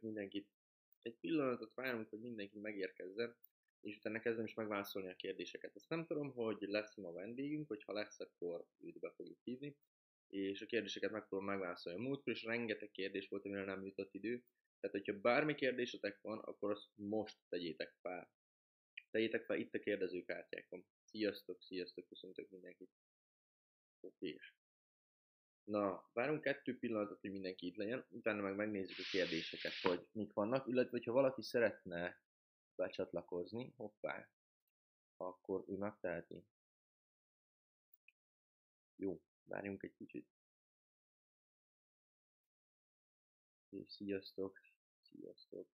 mindenkit. Egy pillanatot várunk, hogy mindenki megérkezzen, és utána kezdem is megválaszolni a kérdéseket. Ezt nem tudom, hogy lesz ma vendégünk, hogyha lesz, akkor őt be fogjuk hívni, és a kérdéseket megpróbálom megválaszolni. A múltkor is rengeteg kérdés volt, amire nem jutott idő, tehát hogyha bármi kérdésetek van, akkor azt most tegyétek fel. Tegyétek fel itt a kérdezőkártyákon. Sziasztok, sziasztok, köszöntök mindenkit. Oké. Na, várunk kettő pillanatot, hogy mindenki itt legyen, utána meg megnézzük a kérdéseket, hogy mik vannak, illetve hogyha valaki szeretne becsatlakozni, hoppá, akkor ő megteheti. Jó, várjunk egy kicsit. És sziasztok, sziasztok.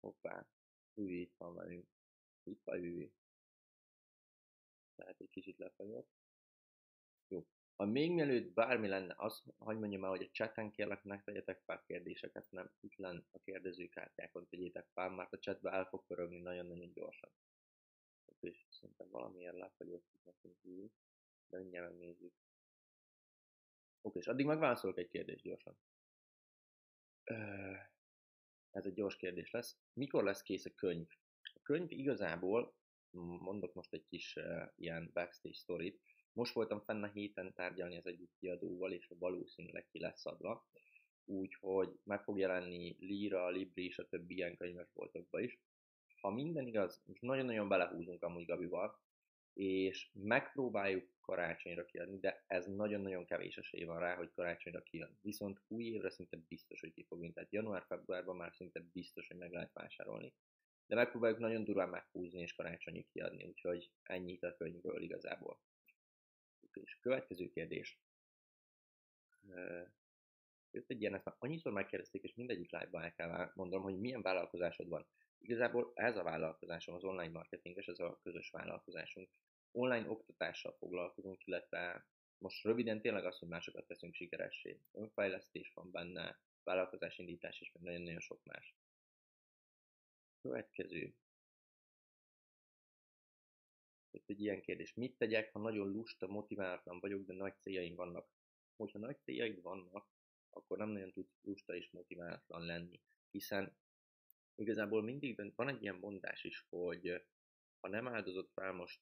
Hoppá, Üvi itt van velünk. Itt van Üvi. Tehát egy kicsit lefagyott. Jó. Ha még mielőtt bármi lenne, az, hogy mondjam el, hogy a chaten kérlek, ne tegyetek fel kérdéseket, nem itt lenne a kérdezőkártyákon tegyétek fel, mert a chatbe el fog pörögni nagyon-nagyon gyorsan. És szerintem valamiért lefagyott nekünk hív, de mindjárt megnézzük. Oké, és addig megválaszolok egy kérdést gyorsan. Ez egy gyors kérdés lesz. Mikor lesz kész a könyv? A könyv igazából, mondok most egy kis uh, ilyen backstage storyt, most voltam fenn a héten tárgyalni az egyik kiadóval, és valószínűleg ki lesz adva. Úgyhogy meg fog jelenni Lira, Libri és a többi ilyen könyvesboltokba is. Ha minden igaz, most nagyon-nagyon belehúzunk amúgy Gabival, és megpróbáljuk karácsonyra kiadni, de ez nagyon-nagyon kevés esély van rá, hogy karácsonyra kijön. Viszont új évre szinte biztos, hogy ki fogunk, tehát január-februárban már szinte biztos, hogy meg lehet vásárolni. De megpróbáljuk nagyon durván meghúzni és karácsonyig kiadni, úgyhogy ennyit a könyvről igazából. És következő kérdés. Jött egy ilyen, ezt már annyiszor megkérdezték, és mindegyik live-ban el kell mondanom, hogy milyen vállalkozásod van. Igazából ez a vállalkozásom, az online marketinges, ez a közös vállalkozásunk. Online oktatással foglalkozunk, illetve most röviden tényleg az, hogy másokat teszünk sikeressé. Önfejlesztés van benne, vállalkozásindítás és meg nagyon-nagyon sok más. Következő. Itt egy ilyen kérdés. Mit tegyek, ha nagyon lusta, motiválatlan vagyok, de nagy céljaim vannak? Hogyha nagy céljaid vannak, akkor nem nagyon tudsz lusta és motiválatlan lenni, hiszen igazából mindig van egy ilyen mondás is, hogy ha nem áldozott fel most,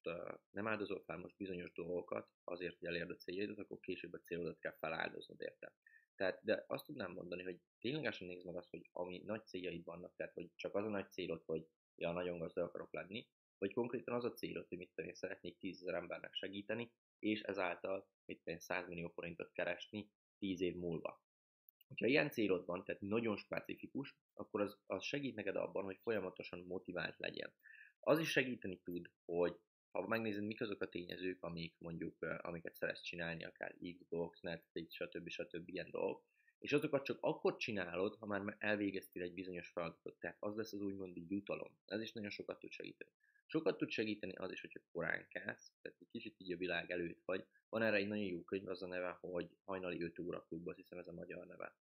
nem áldozol fel most bizonyos dolgokat azért, hogy elérd a céljaidat, akkor később a célodat kell feláldoznod érte. Tehát, de azt tudnám mondani, hogy ténylegesen nézd meg azt, hogy ami nagy céljaid vannak, tehát hogy csak az a nagy célod, hogy ja, nagyon gazdag akarok lenni, vagy konkrétan az a célod, hogy mit tudom szeretnék 10 ezer embernek segíteni, és ezáltal mit tudom én 100 millió forintot keresni 10 év múlva. Ha ilyen célod van, tehát nagyon specifikus, akkor az, az segít neked abban, hogy folyamatosan motivált legyen. Az is segíteni tud, hogy ha megnézed, mik azok a tényezők, amik mondjuk, amiket szeretsz csinálni, akár Xbox, Netflix, stb. stb. ilyen dolgok, és azokat csak akkor csinálod, ha már elvégeztél egy bizonyos feladatot, tehát az lesz az úgymond jutalom. Ez is nagyon sokat tud segíteni. Sokat tud segíteni az is, hogyha korán kelsz, tehát egy kicsit így a világ előtt vagy. Van erre egy nagyon jó könyv, az a neve, hogy hajnali 5 óra klub, azt hiszem ez a magyar neve.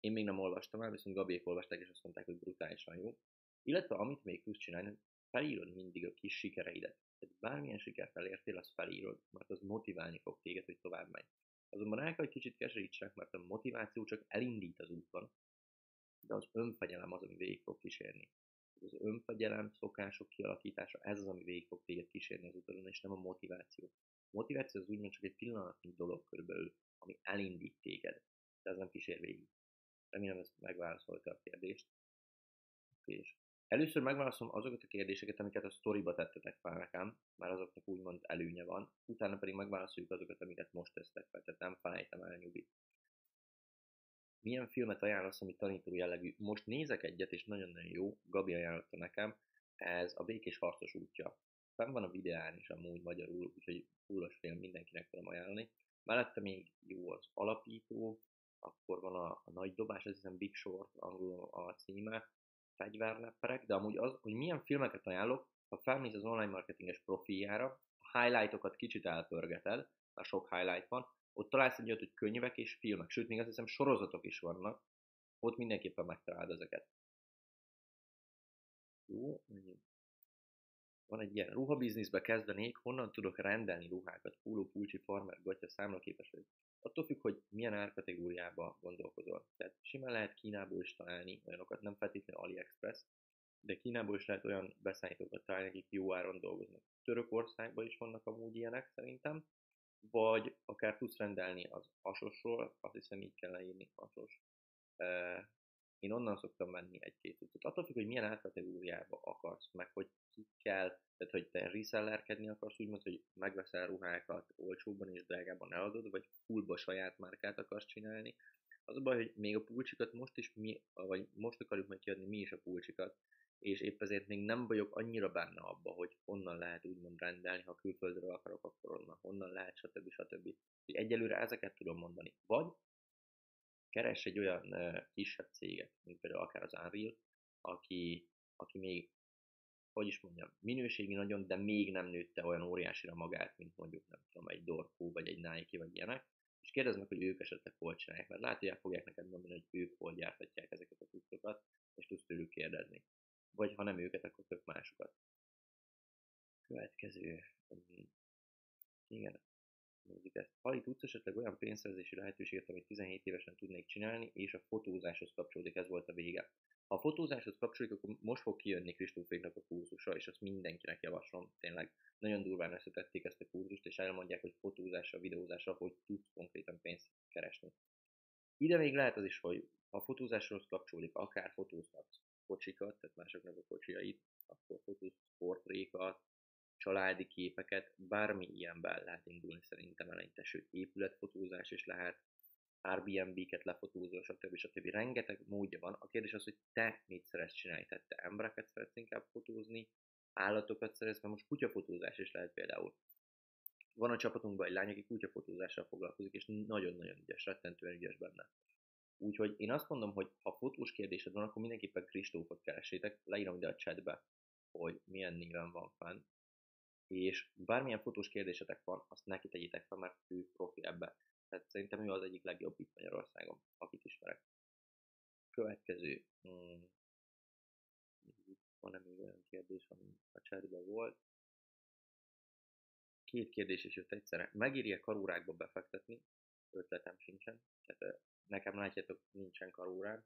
Én még nem olvastam el, viszont Gabiék olvasták, és azt mondták, hogy brutálisan jó. Illetve amit még tudsz csinálni, felírod mindig a kis sikereidet. Tehát bármilyen sikert elértél, azt felírod, mert az motiválni fog téged, hogy tovább menj. Azonban el kell, hogy kicsit keserítsek, mert a motiváció csak elindít az úton, de az önfegyelem az, ami végig fog kísérni. Az önfegyelem, szokások kialakítása, ez az, ami végig fog téged kísérni az úton, és nem a motiváció. A motiváció az úgymond csak egy pillanatnyi dolog körülbelül, ami elindít téged, de ez nem kísér végig. Remélem ezt megválaszolta a kérdést. És először megválaszolom azokat a kérdéseket, amiket a storyba tettetek fel nekem, mert azoknak úgymond előnye van, utána pedig megválaszoljuk azokat, amiket most tesztek fel, tehát nem felejtem el nyugit. Milyen filmet ajánlasz, ami tanító jellegű? Most nézek egyet, és nagyon-nagyon jó, Gabi ajánlotta nekem, ez a Békés Harcos útja. Fenn van a videán is amúgy magyarul, úgyhogy fullos film mindenkinek tudom ajánlani. Mellette még jó az alapító, akkor van a, a nagy dobás, ez hiszem Big Short, angolul a címe, fegyverlepperek, de amúgy az, hogy milyen filmeket ajánlok, ha felmész az online marketinges profiljára, a highlightokat kicsit elpörgeted, mert sok highlight van, ott találsz egy olyat, hogy könyvek és filmek, sőt, még azt hiszem sorozatok is vannak, ott mindenképpen megtalálod ezeket. Jó, van egy ilyen ruhabizniszbe kezdenék, honnan tudok rendelni ruhákat, póló, pulcsi, farmer, gatya, számlaképes vagy. Attól függ, hogy milyen árkategóriába gondolkozol. Tehát simán lehet Kínából is találni olyanokat, nem feltétlenül AliExpress, de Kínából is lehet olyan beszállítókat találni, akik jó áron dolgoznak. Törökországban is vannak amúgy ilyenek szerintem, vagy akár tudsz rendelni az Asosról, azt hiszem így kell leírni, Asos. Én onnan szoktam menni egy-két cuccot. Attól függ, hogy milyen átkategóriába akarsz, meg hogy ki kell, tehát hogy te resellerkedni akarsz, úgymond, hogy megveszel ruhákat olcsóbban és drágában eladod, vagy fullba saját márkát akarsz csinálni. Az a baj, hogy még a pulcsikat most is mi, vagy most akarjuk meg kiadni mi is a pulcsikat, és épp ezért még nem vagyok annyira benne abba, hogy honnan lehet úgymond rendelni, ha külföldről akarok, akkor onnan, honnan lehet, stb. stb. Egyelőre ezeket tudom mondani. Vagy keres egy olyan uh, kisebb céget, mint például akár az Unreal, aki, aki még, hogy is mondjam, minőségi nagyon, de még nem nőtte olyan óriásira magát, mint mondjuk, nem tudom, egy Dorco, vagy egy Nike, vagy ilyenek, és kérdezd meg, hogy ők esetleg hol csinálják, mert látod, hogy fogják neked mondani, hogy ők hol gyártatják ezeket a cuccokat, és tudsz tőlük kérdezni vagy ha nem őket, akkor tök másokat. Következő. Igen, nézzük ezt. Hali, tudsz esetleg olyan pénzszerzési lehetőséget, amit 17 évesen tudnék csinálni, és a fotózáshoz kapcsolódik, ez volt a vége. Ha a fotózáshoz kapcsolódik, akkor most fog kijönni Kristóféknak a kurzusa, és azt mindenkinek javaslom. Tényleg nagyon durván összetették ezt a kurzust, és elmondják, hogy fotózásra, videózásra, hogy tudsz konkrétan pénzt keresni. Ide még lehet az is, hogy ha a fotózáshoz kapcsolódik, akár fotózhatsz kocsikat, tehát másoknak a kocsiait, akkor fotóz portrékat, családi képeket, bármi ilyenben lehet indulni szerintem eleinte, sőt épületfotózás is lehet, Airbnb-ket lefotózol, stb. stb. Rengeteg módja van. A kérdés az, hogy te mit szeretsz csinálni. Tehát te embereket szeretsz inkább fotózni, állatokat szeretsz, mert most kutyafotózás is lehet például. Van a csapatunkban egy lány, aki kutyafotózással foglalkozik, és nagyon-nagyon ügyes, rettentően ügyes benne. Úgyhogy én azt mondom, hogy ha fotós kérdésed van, akkor mindenképpen Kristófot keresétek, leírom ide a chatbe, hogy milyen néven van fenn, és bármilyen fotós kérdésetek van, azt neki tegyétek fel, mert ő profi ebbe. Tehát szerintem ő az egyik legjobb itt Magyarországon, akit ismerek. Következő. Hmm. Van-e még olyan kérdés, ami a chatben volt? Két kérdés is jött egyszerre. Megéri-e karórákba befektetni? Ötletem sincsen. Tehát nekem látjátok, nincsen karórám.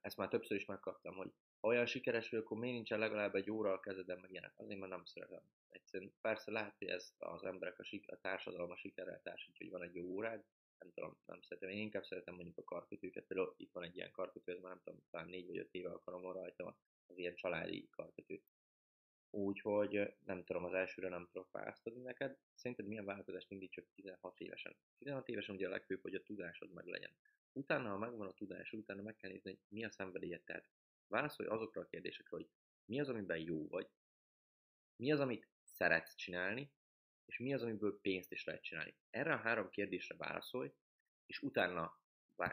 Ezt már többször is megkaptam, hogy ha olyan sikeres vagy, akkor miért nincsen legalább egy óra a kezeden, meg ilyenek. Azért, mert nem szeretem. Egyszerűen persze lehet, hogy ezt az emberek a, sik- a társadalom a sikerrel társítja, hogy van egy jó órád, nem tudom, nem szeretem. Én inkább szeretem mondjuk a karkötőket, például itt van egy ilyen karkötő, ez már nem tudom, talán négy vagy öt éve akarom rajta, az ilyen családi karkötő. Úgyhogy nem tudom, az elsőre nem tudok választani neked. Szerinted milyen változást indítsak 16 évesen? 16 évesen ugye a legfőbb, hogy a tudásod meg legyen. Utána, ha megvan a tudás, utána meg kell nézni, hogy mi a szenvedélyed. Tehát válaszolj azokra a kérdésekre, hogy mi az, amiben jó vagy, mi az, amit szeretsz csinálni, és mi az, amiből pénzt is lehet csinálni. Erre a három kérdésre válaszolj, és utána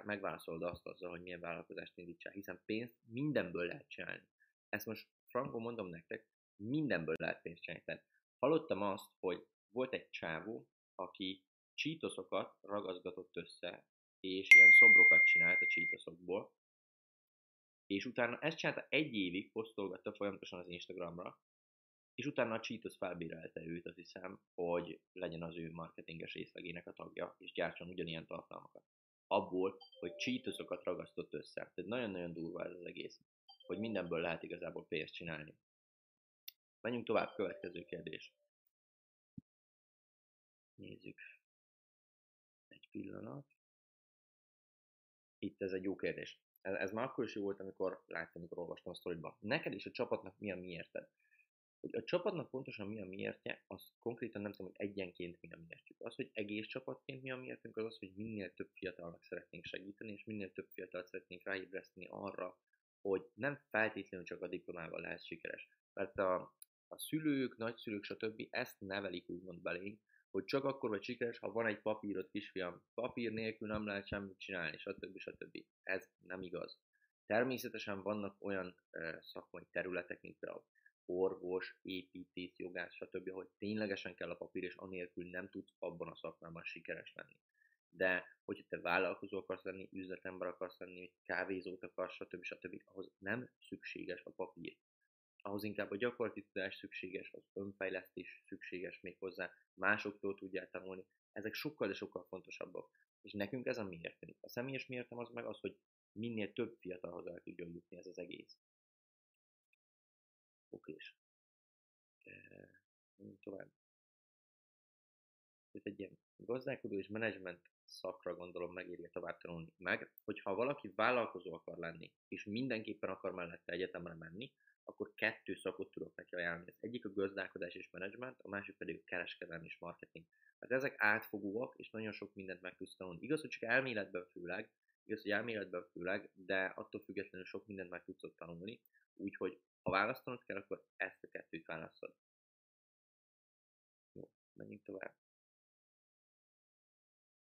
megválaszolod azt azzal, hogy milyen vállalkozást indítsál, hiszen pénzt mindenből lehet csinálni. Ezt most frankon mondom nektek, mindenből lehet pénzt csinálni. Tehát hallottam azt, hogy volt egy csávó, aki csítoszokat ragazgatott össze, és ilyen szobrokat csinált a csítoszokból, és utána ezt csinálta egy évig, posztolgatta folyamatosan az Instagramra, és utána a Cheetos felbérelte őt, azt hiszem, hogy legyen az ő marketinges részlegének a tagja, és gyártson ugyanilyen tartalmakat. Abból, hogy Cheetosokat ragasztott össze. Tehát nagyon-nagyon durva ez az egész, hogy mindenből lehet igazából pénzt csinálni. Menjünk tovább, következő kérdés. Nézzük. Egy pillanat. Itt ez egy jó kérdés. Ez, ez már akkor is jó volt, amikor láttam, amikor olvastam a sztoriban. Neked és a csapatnak mi a miérted? Hogy a csapatnak pontosan mi a miértje, az konkrétan nem tudom, hogy egyenként mi a miértjük. Az, hogy egész csapatként mi a miértünk, az az, hogy minél több fiatalnak szeretnénk segíteni, és minél több fiatalt szeretnénk ráébreszteni arra, hogy nem feltétlenül csak a diplomával lehet sikeres. Mert a, a szülők, nagyszülők, stb. ezt nevelik úgymond belénk, hogy csak akkor vagy sikeres, ha van egy papírod, kisfiam. Papír nélkül nem lehet semmit csinálni, stb. stb. Ez nem igaz. Természetesen vannak olyan e, szakmai területek, mint például orvos, építész, jogász, stb., hogy ténylegesen kell a papír, és anélkül nem tudsz abban a szakmában sikeres lenni. De hogyha te vállalkozó akarsz lenni, üzletember akarsz lenni, kávézót akarsz, stb., stb., ahhoz nem szükséges a papír ahhoz inkább a gyakorlati tudás szükséges, az önfejlesztés szükséges még hozzá, másoktól tudjál tanulni, Ezek sokkal, de sokkal fontosabbak. És nekünk ez a miértünk. A személyes miértem az meg az, hogy minél több fiatalhoz el tudjon jutni ez az egész. Okés. E, tovább. Ez egy ilyen gazdálkodó és menedzsment szakra gondolom megéri tovább tanulni meg, hogyha valaki vállalkozó akar lenni, és mindenképpen akar mellette egyetemre menni, akkor kettő szakot tudok neki ajánlani. Az egyik a gazdálkodás és menedzsment, a másik pedig a kereskedelmi és marketing. Hát ezek átfogóak, és nagyon sok mindent meg tudsz tanulni. Igaz, hogy csak elméletben főleg, igaz, hogy elméletben főleg, de attól függetlenül sok mindent meg tudsz ott tanulni. Úgyhogy ha választanod kell, akkor ezt a kettőt választod. Jó, menjünk tovább.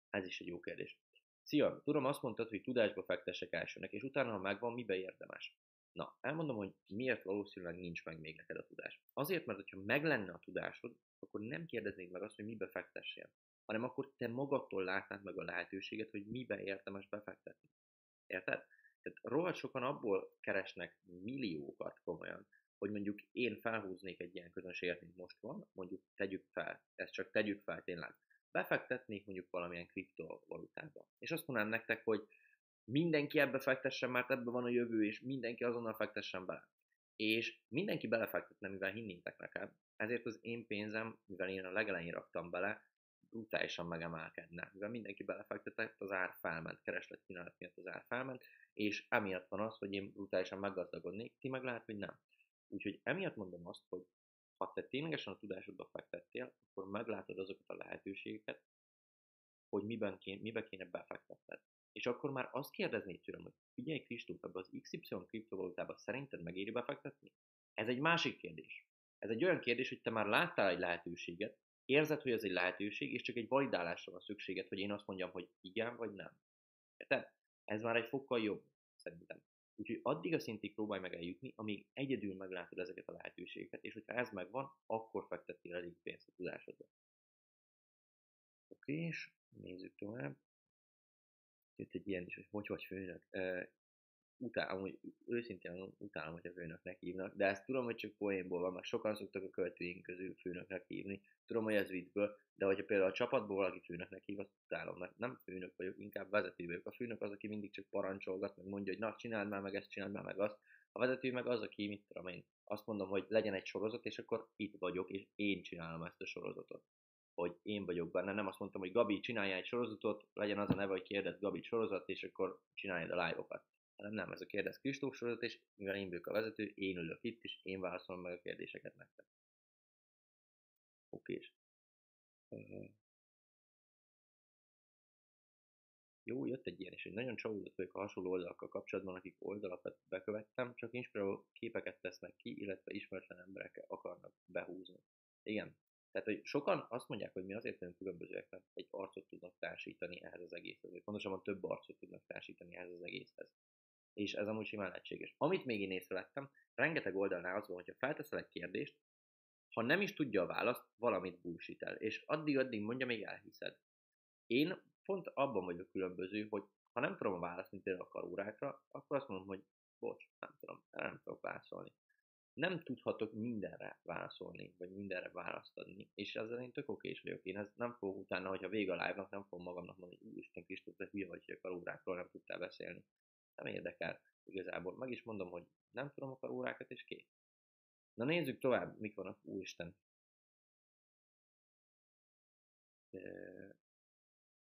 Ez is egy jó kérdés. Szia, tudom, azt mondtad, hogy tudásba fektessek elsőnek, és utána, ha megvan, mibe érdemes? Na, elmondom, hogy miért valószínűleg nincs meg még neked a tudás. Azért, mert ha meg lenne a tudásod, akkor nem kérdeznéd meg azt, hogy mibe fektessél, hanem akkor te magadtól látnád meg a lehetőséget, hogy mibe érdemes befektetni. Érted? Tehát rohadt sokan abból keresnek milliókat komolyan, hogy mondjuk én felhúznék egy ilyen közönséget, mint most van, mondjuk tegyük fel, ezt csak tegyük fel tényleg, befektetnék mondjuk valamilyen kriptovalutába. És azt mondanám nektek, hogy mindenki ebbe fektessen, mert ebbe van a jövő, és mindenki azonnal fektessen bele. És mindenki belefektetne, mivel hinnétek nekem, ezért az én pénzem, mivel én a legelején raktam bele, brutálisan megemelkedne. Mivel mindenki belefektetett, az ár felment, kereslet kínálat miatt az ár felment, és emiatt van az, hogy én brutálisan meggazdagodnék, ti meg lehet, hogy nem. Úgyhogy emiatt mondom azt, hogy ha te ténylegesen a tudásodba fektettél, akkor meglátod azokat a lehetőségeket, hogy miben kéne, mibe kéne befektetned. És akkor már azt kérdeznéd tőlem, hogy figyelj Kristóf, ebbe az XY kriptovalutába szerinted megéri befektetni? Ez egy másik kérdés. Ez egy olyan kérdés, hogy te már láttál egy lehetőséget, érzed, hogy ez egy lehetőség, és csak egy validálásra van szükséged, hogy én azt mondjam, hogy igen vagy nem. Érted? Ez már egy fokkal jobb, szerintem. Úgyhogy addig a szintig próbálj meg eljutni, amíg egyedül meglátod ezeket a lehetőségeket, és hogyha ez megvan, akkor fektettél elég pénzt a tudásodba. Oké, és nézzük tovább. Jött egy ilyen is, hogy hogy vagy főnök. Uh, utálom, amúgy őszintén utálom, hogy a főnöknek hívnak, de ezt tudom, hogy csak poénból van, mert sokan szoktak a költőink közül főnöknek hívni. Tudom, hogy ez viccből, de hogyha például a csapatból valaki főnöknek hív, azt utálom, mert nem főnök vagyok, inkább vezető vagyok. A főnök az, aki mindig csak parancsolgat, meg mondja, hogy na, csináld már meg ezt, csináld már meg azt. A vezető meg az, aki, mit tudom én, azt mondom, hogy legyen egy sorozat, és akkor itt vagyok, és én csinálom ezt a sorozatot hogy én vagyok benne. Nem azt mondtam, hogy Gabi, csinálja egy sorozatot, legyen az a neve, hogy kérdez Gabi sorozat, és akkor csináljad a live-okat hanem nem, ez a kérdez Kristóf sorozat, és mivel én vagyok a vezető, én ülök itt, és én válaszolom meg a kérdéseket nektek. Oké. Jó, jött egy ilyen, és egy nagyon csalódott vagyok a hasonló oldalakkal kapcsolatban, akik oldalakat bekövettem, csak inspiráló képeket tesznek ki, illetve ismeretlen emberek akarnak behúzni. Igen. Tehát, hogy sokan azt mondják, hogy mi azért nagyon különbözőek, mert egy arcot tudnak társítani ehhez az egészhez, vagy pontosabban több arcot tudnak társítani ehhez az egészhez és ez amúgy simán lehetséges. Amit még én észrevettem, rengeteg oldalnál az van, hogyha felteszel egy kérdést, ha nem is tudja a választ, valamit bullshit el, és addig-addig mondja, még elhiszed. Én pont abban vagyok különböző, hogy ha nem tudom a választ, mint például a karórákra, akkor azt mondom, hogy bocs, nem tudom, nem tudok válaszolni. Nem tudhatok mindenre válaszolni, vagy mindenre választ adni, és ezzel én tök okés vagyok. Én ez nem fogok utána, hogyha vége a live-nak, nem fogom magamnak mondani, hogy úristen Kristóf, te hülye vagy, hogy a karórákról nem tudtál beszélni nem érdekel igazából. Meg is mondom, hogy nem tudom a órákat, és kész. Na nézzük tovább, mik vannak, úristen.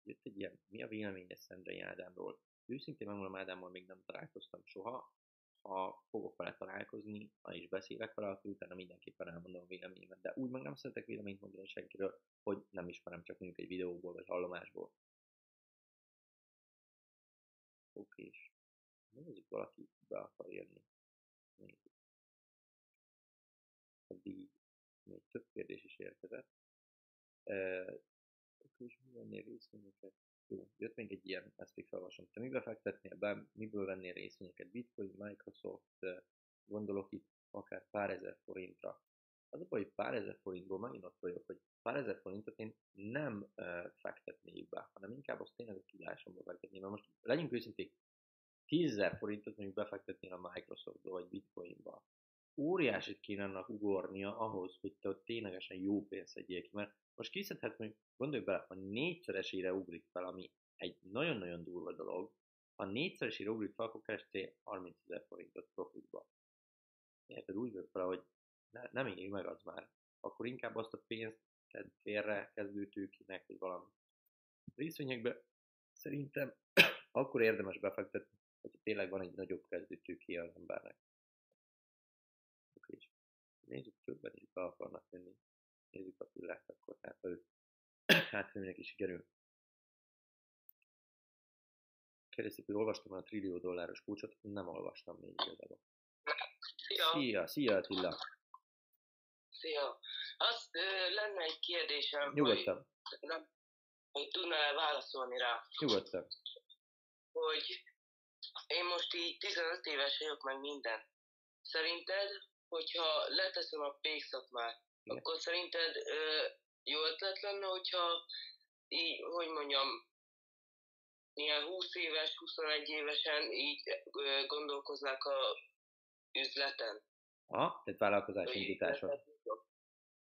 Jött egy ilyen, mi a véleménye Szendrei Ádámról? Őszintén megmondom, Ádámmal még nem találkoztam soha. Ha fogok vele találkozni, ha is beszélek vele, akkor utána mindenképpen elmondom a véleményemet. De úgy meg nem szeretek véleményt mondani senkiről, hogy nem ismerem csak mondjuk egy videóból vagy hallomásból. Oké, és Nézzük, valaki be akar jönni. Nézzük. Addig még több kérdés is érkezett. Uh, és mi vennél részvényeket? Jó, jött még egy ilyen, ezt még felolvasom. Te mibe fektetnél be, miből vennél részvényeket? Bitcoin, Microsoft, gondolok itt akár pár ezer forintra. Az a baj, hogy pár ezer forintból megint ott vagyok, hogy pár ezer forintot én nem uh, fektetnék be, hanem inkább azt tényleg a tudásomba fektetném. Mert most legyünk őszinték, 10 forintot mondjuk befektetnél a Microsoftba vagy Bitcoinba, óriásit kéne annak ugornia ahhoz, hogy te ott ténylegesen jó pénzt szedjél ki, mert most kiszedhet, hogy gondolj bele, a négyszeresére ugrik fel, ami egy nagyon-nagyon durva dolog, ha négyszeresére ugrik fel, akkor kerestél 30 ezer forintot profitba. Érted? Úgy vett fel, hogy ne, nem éri meg az már. Akkor inkább azt a pénzt tedd félre kezdőtőkinek, vagy valami. Részvényekbe szerintem akkor érdemes befektetni, hogyha tényleg van egy nagyobb kezdőtőki az embernek. Oké, és nézzük, többen is be akarnak venni. Nézzük a pillát, akkor hát, ha ő, hát, ha neki sikerül. Kérdezték, hogy olvastam a trillió dolláros kulcsot, nem olvastam még igazából. Szia! Szia, szia Attila! Szia! Azt ö, lenne egy kérdésem, Nyugodtan, hogy, nem, hogy tudnál válaszolni rá, nyugodtan. hogy én most így 15 éves vagyok, meg minden. Szerinted, hogyha leteszem a pékszakmát, Igen. Akkor szerinted ö, jó ötlet lenne, hogyha így, hogy mondjam, ilyen 20 éves, 21 évesen így ö, gondolkoznák a üzleten? Aha, tehát vállalkozás indítása.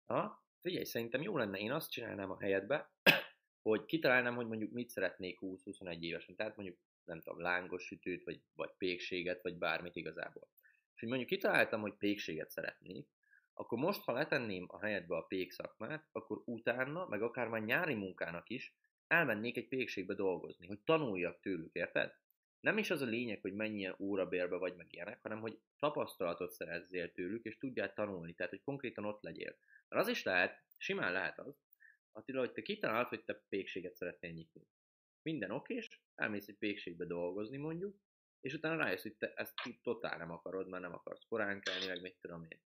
Aha, figyelj, szerintem jó lenne, én azt csinálnám a helyedbe, hogy kitalálnám, hogy mondjuk mit szeretnék 20-21 évesen. Tehát mondjuk, nem tudom, lángos sütőt, vagy, vagy pékséget, vagy bármit igazából. És hogy mondjuk kitaláltam, hogy pékséget szeretnék, akkor most, ha letenném a helyedbe a pék szakmát, akkor utána, meg akár már nyári munkának is, elmennék egy pékségbe dolgozni, hogy tanuljak tőlük, érted? Nem is az a lényeg, hogy mennyien órabérbe vagy meg ilyenek, hanem hogy tapasztalatot szerezzél tőlük, és tudjál tanulni, tehát hogy konkrétan ott legyél. Mert az is lehet, simán lehet az, Attila, hogy te kitalálod, hogy te pékséget szeretnél nyitni. Minden okés, elmész egy pékségbe dolgozni mondjuk, és utána rájössz, hogy te ezt totál nem akarod, mert nem akarsz korán kelni, meg mit tudom én.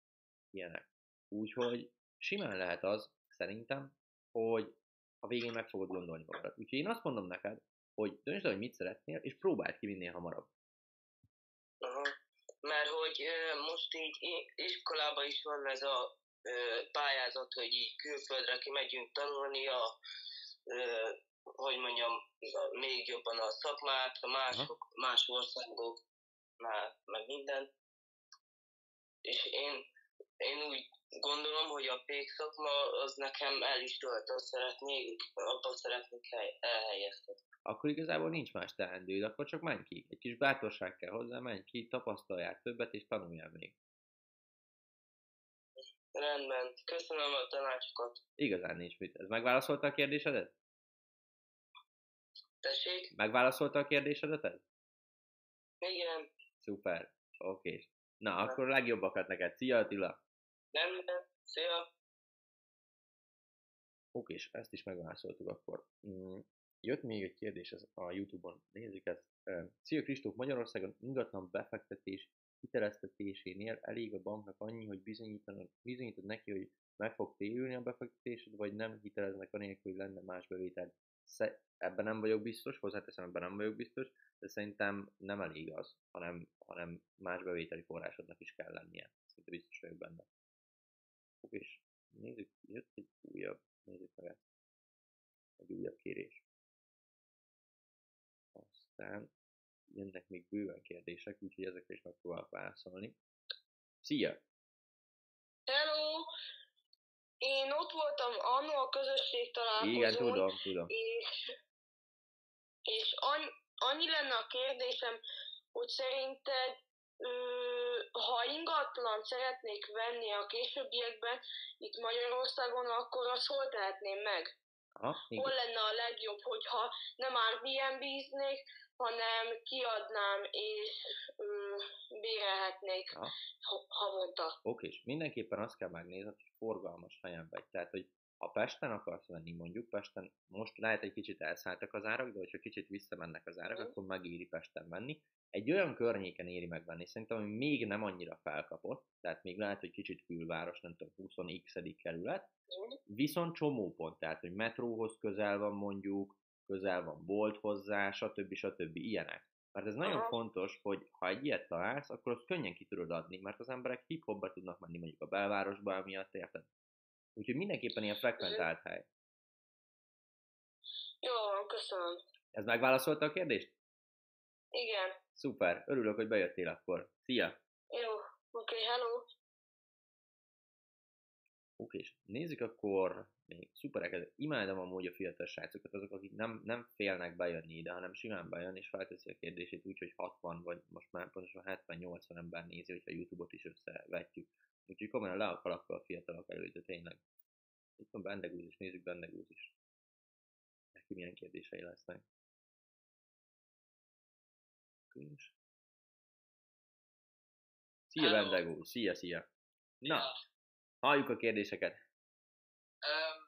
Ilyenek. Úgyhogy simán lehet az, szerintem, hogy a végén meg fogod gondolni magadat. Úgyhogy én azt mondom neked, hogy döntsd el, hogy mit szeretnél, és próbáld ki minél hamarabb. Aha. Mert hogy most így iskolában is van ez a pályázat, hogy így külföldre kimegyünk tanulni a, hogy mondjam, még jobban a szakmát, a mások, más országoknál, meg minden. És én, én úgy gondolom, hogy a pék szakma az nekem el is tölt, azt szeretnék, abban szeretnék hely, elhelyezkedni. Akkor igazából nincs más teendőd, akkor csak menj ki. Egy kis bátorság kell hozzá, menj ki, tapasztaljál többet, és tanuljál még. Rendben, köszönöm a tanácsokat. Igazán nincs mit. Ez megválaszolta a kérdésedet? Tessék? Megválaszolta a kérdésedet? Igen, Szuper. Oké. Na, akkor legjobbakat neked. Szia Attila! Rendben, szia! Oké, és ezt is megválaszoltuk akkor. Mm, Jött még egy kérdés ez a Youtube-on. Nézzük ezt. Szia Kristóf, Magyarországon ingatlan befektetés hiteleztetésénél elég a banknak annyi, hogy bizonyítanod, bizonyítod neki, hogy meg fog térülni a befektetésed, vagy nem hiteleznek anélkül, hogy lenne más bevétel. Ebben nem vagyok biztos, hozzáteszem, ebben nem vagyok biztos, de szerintem nem elég az, hanem, hanem más bevételi forrásodnak is kell lennie. Szinte biztos vagyok benne. Oké, és nézzük, jött egy újabb, nézzük meg ezt. Egy újabb kérés. Aztán jönnek még bőven kérdések, úgyhogy ezekre is megpróbálok válaszolni. Szia! Hello! Én ott voltam annó a közösség találkozón, Igen, tudom, tudom. és, és annyi, annyi lenne a kérdésem, hogy szerinted ingatlan szeretnék venni a későbbiekben itt Magyarországon, akkor azt hol tehetném meg? Aha, igen. Hol lenne a legjobb, hogyha nem Airbnb-znék, hanem kiadnám és ö, bérelhetnék ha- havonta. Oké, és mindenképpen azt kell megnézned, hogy forgalmas helyen vagy. Tehát, hogy ha Pesten akarsz venni, mondjuk Pesten, most lehet egy kicsit elszálltak az árak, de hogyha kicsit visszamennek az árak, Mhm. akkor megéri Pesten venni. Egy olyan környéken éri megvenni, szerintem, ami még nem annyira felkapott, tehát még lehet, hogy kicsit külváros, nem tudom, 20x kerület, viszont csomópont, tehát, hogy metróhoz közel van mondjuk, közel van bolt hozzá, stb. stb. ilyenek. Mert ez nagyon Aha. fontos, hogy ha egy ilyet találsz, akkor azt könnyen ki tudod adni, mert az emberek hip-hopba tudnak menni mondjuk a belvárosba, emiatt érted? Úgyhogy mindenképpen ilyen frekventált hely. Jó köszönöm. Ez megválaszolta a kérdést? Igen. Szuper, örülök, hogy bejöttél akkor. Szia! Jó, oké, okay, hello. Oké, és nézzük akkor még szupereket. Imádom amúgy a fiatal srácokat, azok, akik nem, nem félnek bejönni ide, hanem simán bejön, és felteszi a kérdését úgy, hogy 60 vagy most már pontosan 70-80 ember nézi, hogyha YouTube-ot is összevetjük. Úgyhogy komolyan le a kalappal a fiatalok előtt, tényleg. Itt van Bendegúz is, nézzük Bendegúz is. Neki milyen kérdései lesznek. Cringe. Szia Hello. Bendegúz, szia, szia. Na, halljuk a kérdéseket. Öm,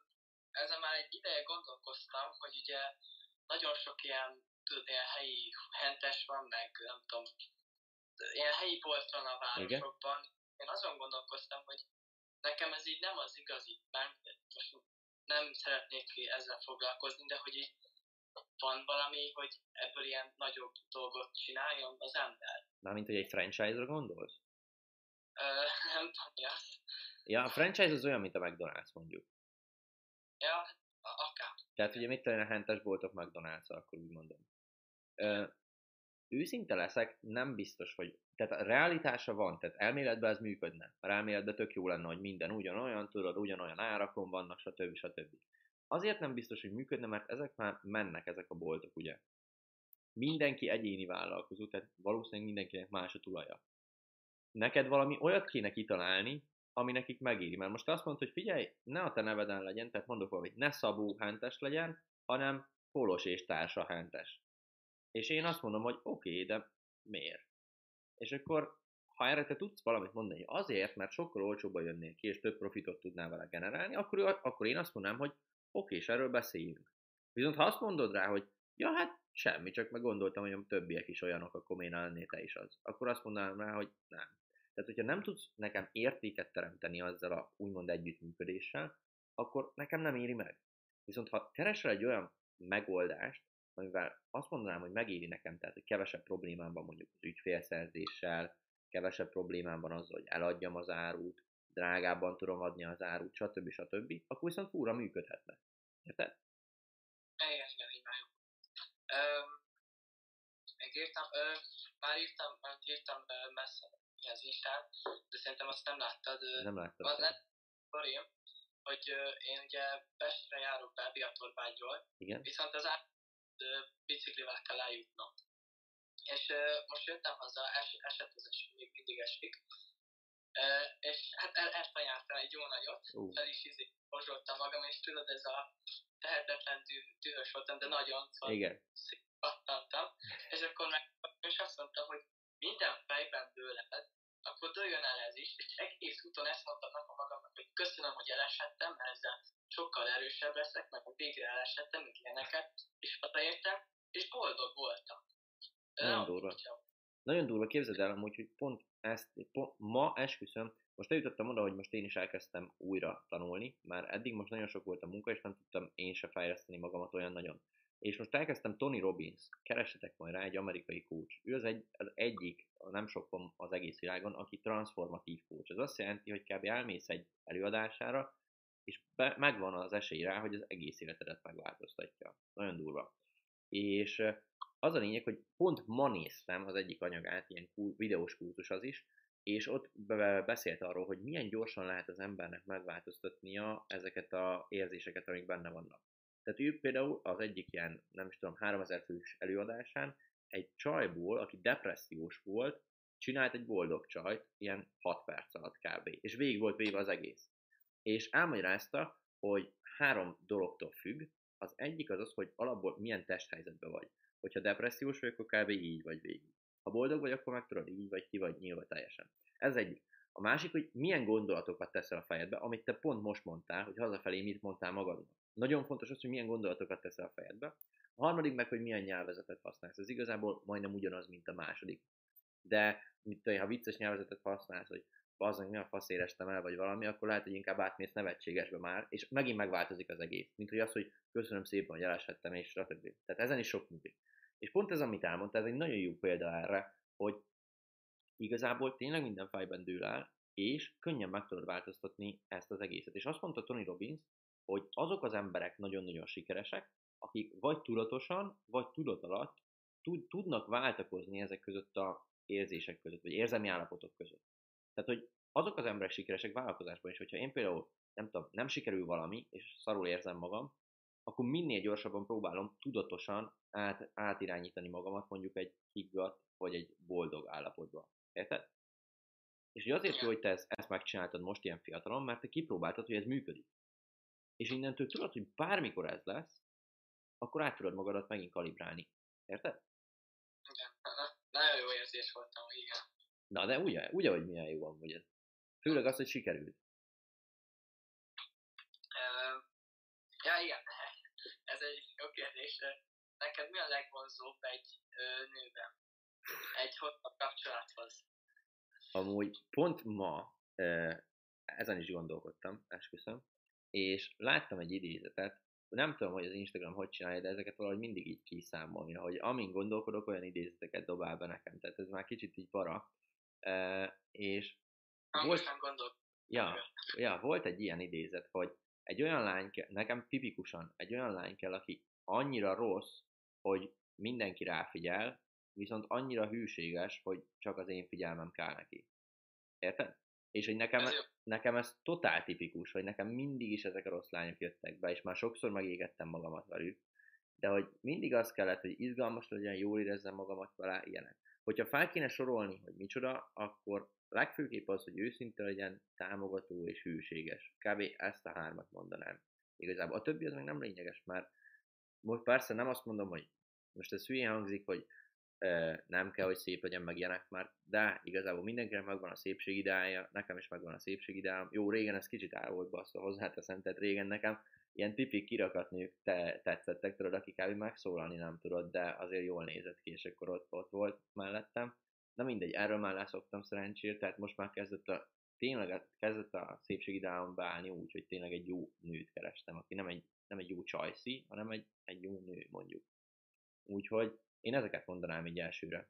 ezen már egy ideje gondolkoztam, hogy ugye nagyon sok ilyen, tudod, ilyen helyi hentes van, meg nem tudom, ilyen helyi bolt van a városokban. Én azon gondolkoztam, hogy nekem ez így nem az igazi, nem, most nem szeretnék ezzel foglalkozni, de hogy így van valami, hogy ebből ilyen nagyobb dolgot csináljon az ember. Mármint, hogy egy franchise-ra gondolsz? Ö, nem tudom, mi az. Ja, a franchise az olyan, mint a McDonald's mondjuk. Ja, akár. Tehát ugye mit talán a hentes boltok mcdonald's akkor úgy mondom. Ö, őszinte leszek, nem biztos, hogy... Tehát a realitása van, tehát elméletben ez működne. A elméletben tök jó lenne, hogy minden ugyanolyan, tudod, ugyanolyan árakon vannak, stb. stb. Azért nem biztos, hogy működne, mert ezek már mennek, ezek a boltok, ugye. Mindenki egyéni vállalkozó, tehát valószínűleg mindenkinek más a tulaja. Neked valami olyat kéne kitalálni, ami nekik megéri. Mert most azt mondod, hogy figyelj, ne a te neveden legyen, tehát mondok valamit, ne Szabó hentes legyen, hanem Polos és társa hentes. És én azt mondom, hogy oké, okay, de miért? És akkor, ha erre te tudsz valamit mondani, azért, mert sokkal olcsóbban jönnél ki, és több profitot tudnál vele generálni, akkor, akkor én azt mondanám, hogy oké, és erről beszéljünk. Viszont ha azt mondod rá, hogy ja, hát semmi, csak meg gondoltam, hogy a többiek is olyanok, akkor miért lennél te is az. Akkor azt mondanám rá, hogy nem. Tehát, hogyha nem tudsz nekem értéket teremteni azzal a úgymond együttműködéssel, akkor nekem nem éri meg. Viszont ha keresel egy olyan megoldást, amivel azt mondanám, hogy megéri nekem, tehát hogy kevesebb problémám van mondjuk az ügyfélszerzéssel, kevesebb problémám van azzal, hogy eladjam az árut, drágábban tudom adni az árut, stb. stb., akkor viszont fúra működhetne. Érted? Igen, igen, így már jó. Még írtam, ö, már írtam, már írtam ö, messze az Instán, de szerintem azt nem láttad. Ö, Nem láttam. van lett sztorim, hogy ö, én ugye Pestre járok be Biatorbágyról, Igen? viszont az át ö, biciklivel kell eljutnom. És ö, most jöttem haza, es, esett az eső, még mindig esik, és hát el, elfanyáltam egy jó nagyot, Ú, fel is izé, magam, és tudod, ez a tehetetlen düh, dühös voltam, de nagyon szóval igen. pattantam, és akkor meg és azt mondtam, hogy minden fejben dőled, akkor dőljön el ez is, és egész úton ezt mondtam nekem magamnak, hogy köszönöm, hogy elesettem, mert ezzel sokkal erősebb leszek, meg hogy végre elesettem, mint ilyeneket, és hazaértem, és boldog voltam. Nagyon durva. Nagyon durva, képzeld el amúgy, hogy pont ezt, ma esküszöm, most eljutottam oda, hogy most én is elkezdtem újra tanulni, már eddig most nagyon sok volt a munka, és nem tudtam én se fejleszteni magamat olyan nagyon. És most elkezdtem Tony Robbins, keressetek majd rá, egy amerikai coach. Ő az, egy, az egyik, nem sok van az egész világon, aki transformatív coach. Ez azt jelenti, hogy kb. elmész egy előadására, és be, megvan az esély rá, hogy az egész életedet megváltoztatja. Nagyon durva. És az a lényeg, hogy pont ma néztem az egyik anyagát, ilyen kul- videós kurzus az is, és ott be- beszélt arról, hogy milyen gyorsan lehet az embernek megváltoztatnia ezeket a érzéseket, amik benne vannak. Tehát ő például az egyik ilyen, nem is tudom, 3000 fős előadásán egy csajból, aki depressziós volt, csinált egy boldog csajt, ilyen 6 perc alatt kb. És végig volt véve az egész. És elmagyarázta, hogy három dologtól függ. Az egyik az az, hogy alapból milyen testhelyzetben vagy. Hogyha depressziós vagy, akkor kb. így vagy végig. Ha boldog vagy, akkor meg tudod, így vagy ki vagy nyilva teljesen. Ez egyik. A másik, hogy milyen gondolatokat teszel a fejedbe, amit te pont most mondtál, hogy hazafelé mit mondtál magadnak. Nagyon fontos az, hogy milyen gondolatokat teszel a fejedbe. A harmadik meg, hogy milyen nyelvezetet használsz. Ez igazából majdnem ugyanaz, mint a második. De én, ha vicces nyelvezetet használsz, hogy bazdmeg mi a fasz éreztem el, vagy valami, akkor lehet, hogy inkább átmész nevetségesbe már, és megint megváltozik az egész. Mint hogy az, hogy köszönöm szépen, hogy elesettem, és stb. Tehát ezen is sok múlik. És pont ez, amit elmondta, ez egy nagyon jó példa erre, hogy igazából tényleg minden fejben dől el, és könnyen meg tudod változtatni ezt az egészet. És azt mondta Tony Robbins, hogy azok az emberek nagyon-nagyon sikeresek, akik vagy tudatosan, vagy tudat alatt tud, tudnak váltakozni ezek között a érzések között, vagy érzelmi állapotok között. Tehát, hogy azok az emberek sikeresek vállalkozásban is, hogyha én például nem tudom, nem sikerül valami, és szarul érzem magam, akkor minél gyorsabban próbálom tudatosan át, átirányítani magamat mondjuk egy higgadt vagy egy boldog állapotba. Érted? És hogy azért hogy te ezt, ezt megcsináltad most ilyen fiatalon, mert te kipróbáltad, hogy ez működik. És innentől tudod, hogy bármikor ez lesz, akkor át tudod magadat megint kalibrálni. Érted? Igen. Nagyon jó érzés voltam, igen. Na, de ugye, ugye, hogy milyen jó van, ez. Főleg az, hogy sikerült. Uh, ja, igen. Ez egy jó kérdés. Neked mi a legvonzóbb egy ö, nőben? Egy hosszabb kapcsolathoz? Amúgy pont ma ezen is gondolkodtam, esküszöm, és láttam egy idézetet, nem tudom, hogy az Instagram hogy csinálja, de ezeket valahogy mindig így kiszámolja, hogy amin gondolkodok, olyan idézeteket dobál be nekem, tehát ez már kicsit így para. És volt, ja, ja, volt egy ilyen idézet, hogy egy olyan lány kell, nekem tipikusan egy olyan lány kell, aki annyira rossz, hogy mindenki ráfigyel, viszont annyira hűséges, hogy csak az én figyelmem kell neki. Érted? És hogy nekem, ez nekem ez totál tipikus, hogy nekem mindig is ezek a rossz lányok jöttek be, és már sokszor megégettem magamat velük, de hogy mindig az kellett, hogy izgalmas legyen, jól érezzem magamat vele, ilyenek. Hogyha fel kéne sorolni, hogy micsoda, akkor legfőképp az, hogy őszinte legyen, támogató és hűséges. Kb. ezt a hármat mondanám. Igazából a többi az meg nem lényeges, mert most persze nem azt mondom, hogy most ez hülyén hangzik, hogy nem kell, hogy szép legyen meg ilyenek már, de igazából mindenkinek megvan a szépség ideája, nekem is megvan a szépség ideája. Jó, régen ez kicsit el volt basszva, hozzáteszem, tehát régen nekem ilyen tipik kirakat nők te, tetszettek, tudod, akik kb. megszólalni nem tudod, de azért jól nézett ki, és akkor ott, ott volt mellettem. Na mindegy, erről már leszoktam szerencsére, tehát most már kezdett a, tényleg kezdett a szépség ideálom beállni úgy, hogy tényleg egy jó nőt kerestem, aki nem egy, nem egy jó csajszi, hanem egy, egy jó nő mondjuk. Úgyhogy én ezeket mondanám így elsőre.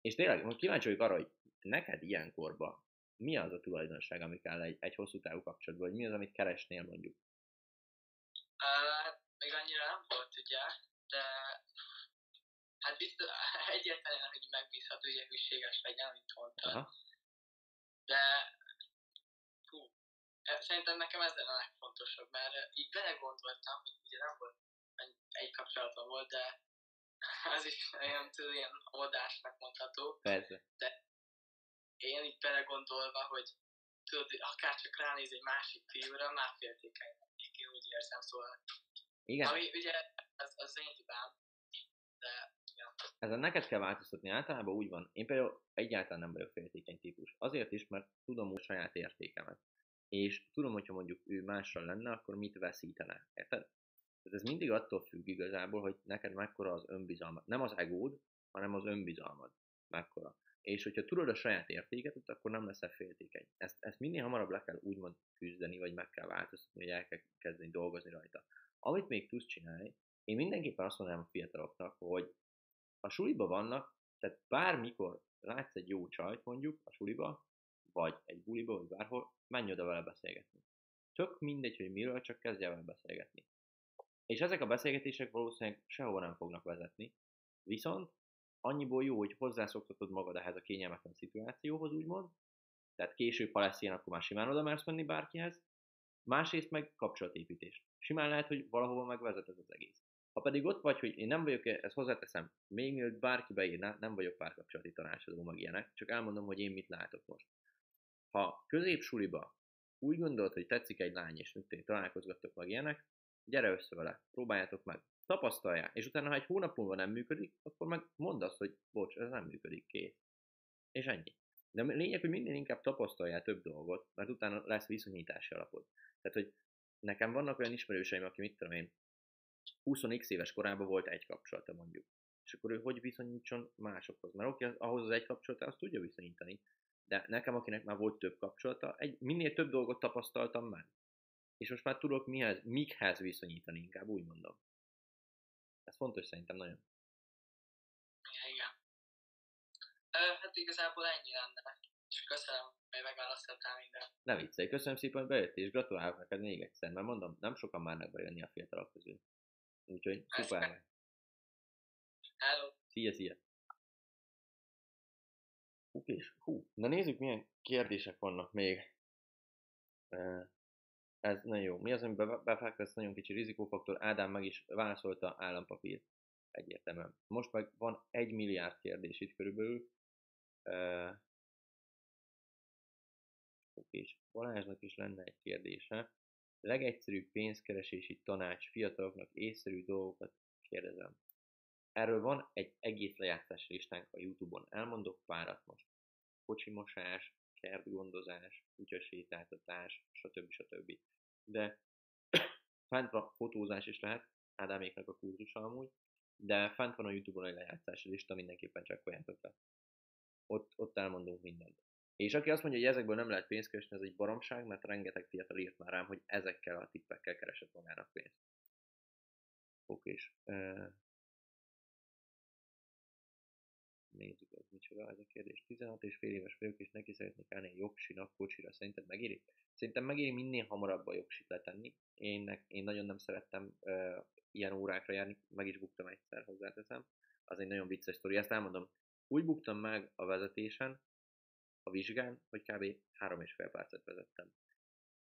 És tényleg, most kíváncsi vagyok arra, hogy neked ilyenkorban mi az a tulajdonság, ami kell egy, egy hosszú távú kapcsolatban, vagy mi az, amit keresnél mondjuk? Uh, még annyira nem volt, ugye, de hát biztos, egyértelműen, hogy megbízható, ugye hűséges legyen, amit mondtad. Aha. De hú, e, szerintem nekem ez a legfontosabb, mert így belegondoltam, hogy ugye nem volt egy kapcsolatom volt, de ez is olyan, tudod, ilyen oldásnak mondható. Persze. De én itt belegondolva, hogy tudod, akár csak ránéz egy másik fiúra, már féltékeny lennék, én úgy érzem, szóval. Igen. Ami ugye, az, az én hibám, de ja. Ezen neked kell változtatni, általában úgy van. Én például egyáltalán nem vagyok féltékeny típus. Azért is, mert tudom úgy saját értékemet. És tudom, hogyha mondjuk ő mással lenne, akkor mit veszítene. Érted? Tehát ez mindig attól függ igazából, hogy neked mekkora az önbizalmad. Nem az egód, hanem az önbizalmad mekkora. És hogyha tudod a saját értéketet, akkor nem leszel féltékeny. Ezt, ezt minél hamarabb le kell úgymond küzdeni, vagy meg kell változtatni, hogy el kell kezdeni dolgozni rajta. Amit még tudsz csinálni, én mindenképpen azt mondanám a fiataloknak, hogy a suliba vannak, tehát bármikor látsz egy jó csajt mondjuk a suliba, vagy egy buliba, vagy bárhol, menj oda vele beszélgetni. Tök mindegy, hogy miről, csak kezdj el vele beszélgetni. És ezek a beszélgetések valószínűleg sehova nem fognak vezetni, viszont annyiból jó, hogy hozzászoktatod magad ehhez a kényelmetlen szituációhoz, úgymond, tehát később, ha lesz ilyen, akkor már simán oda mersz menni bárkihez, másrészt meg kapcsolatépítés. Simán lehet, hogy valahova megvezet ez az egész. Ha pedig ott vagy, hogy én nem vagyok, ezt hozzáteszem, még mielőtt bárki beírná, nem vagyok párkapcsolati tanácsadó, meg ilyenek, csak elmondom, hogy én mit látok most. Ha középsuliba úgy gondolod, hogy tetszik egy lány, és mit találkozgattok meg ilyenek, gyere össze vele, próbáljátok meg, tapasztaljál, és utána, ha egy hónap múlva nem működik, akkor meg mondd azt, hogy bocs, ez nem működik, kész. És ennyi. De a lényeg, hogy minél inkább tapasztaljál több dolgot, mert utána lesz viszonyítási alapod. Tehát, hogy nekem vannak olyan ismerőseim, aki mit tudom én, 20x éves korában volt egy kapcsolata mondjuk. És akkor ő hogy viszonyítson másokhoz? Mert oké, ahhoz az egy kapcsolata azt tudja viszonyítani, de nekem, akinek már volt több kapcsolata, egy, minél több dolgot tapasztaltam meg, és most már tudok mihez, mikhez viszonyítani, inkább úgy mondom. Ez fontos szerintem nagyon. Igen, igen. Ö, hát igazából ennyi lenne. És köszönöm, hogy megválasztottál mindent. Ne viccelj, köszönöm szépen, hogy bejöttél, és gratulálok neked még egyszer, mert mondom, nem sokan már bejönni a fiatalok közül. Úgyhogy szuper. Hello. Szia, szia. És hú. Na nézzük, milyen kérdések vannak még. Ez nagyon jó. Mi az, ami befektetsz, nagyon kicsi rizikófaktor. Ádám meg is válaszolta állampapír. Egyértelműen. Most meg van egy milliárd kérdés itt körülbelül. Uh, és Balázsnak is lenne egy kérdése. Legegyszerűbb pénzkeresési tanács fiataloknak észszerű dolgokat kérdezem. Erről van egy egész lejátszás listánk a Youtube-on. Elmondok párat most. Kocsimosás, kertgondozás, kutyasétáltatás, stb. stb. De fent van fotózás is lehet, Ádáméknek a kurzus amúgy, de fent van a Youtube-on egy lejátszási lista, mindenképpen csekkoljátok le. Ott, ott elmondunk mindent. És aki azt mondja, hogy ezekből nem lehet pénzt keresni, ez egy baromság, mert rengeteg fiatal írt már rám, hogy ezekkel a tippekkel keresett magának pénzt. Oké, és nézzük, ez micsoda ez a kérdés. 16 és fél éves vagyok, és neki szeretnék állni egy jogsinak kocsira. Szerinted megéri? Szerintem megéri minél hamarabb a jogsit letenni. Én, én nagyon nem szerettem uh, ilyen órákra járni, meg is buktam egyszer, hozzáteszem. Az egy nagyon vicces sztori, ezt elmondom. Úgy buktam meg a vezetésen, a vizsgán, hogy kb. három és fél percet vezettem.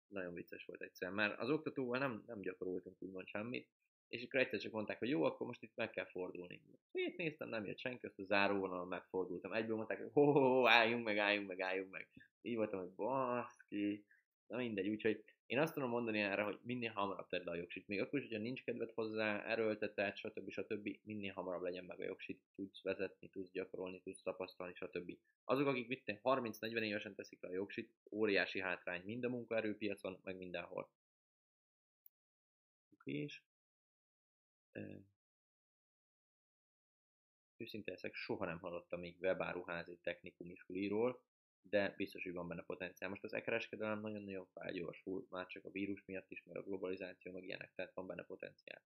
Nagyon vicces volt egyszer, mert az oktatóval nem, nem gyakoroltunk úgymond semmit, és akkor egyszer csak mondták, hogy jó, akkor most itt meg kell fordulni. Itt néztem, nem jött senki, azt a záróvonalon megfordultam. Egyből mondták, hogy ho, álljunk meg, álljunk meg, álljunk meg. Így voltam, hogy baszki, na mindegy, úgyhogy én azt tudom mondani erre, hogy minél hamarabb tedd le a jogsit. Még akkor is, hogyha nincs kedved hozzá, erőlteted, stb. stb. minél hamarabb legyen meg a jogsit, tudsz vezetni, tudsz gyakorolni, tudsz tapasztalni, stb. Azok, akik mit 30-40 évesen teszik le a jogsit, óriási hátrány mind a munkaerőpiacon, meg mindenhol. Oké, és őszinte leszek, soha nem hallottam még webáruházi technikumi suliról, de biztos, hogy van benne potenciál. Most az e-kereskedelem nagyon-nagyon felgyorsul, már csak a vírus miatt is, mert a globalizáció meg ilyenek, tehát van benne potenciál.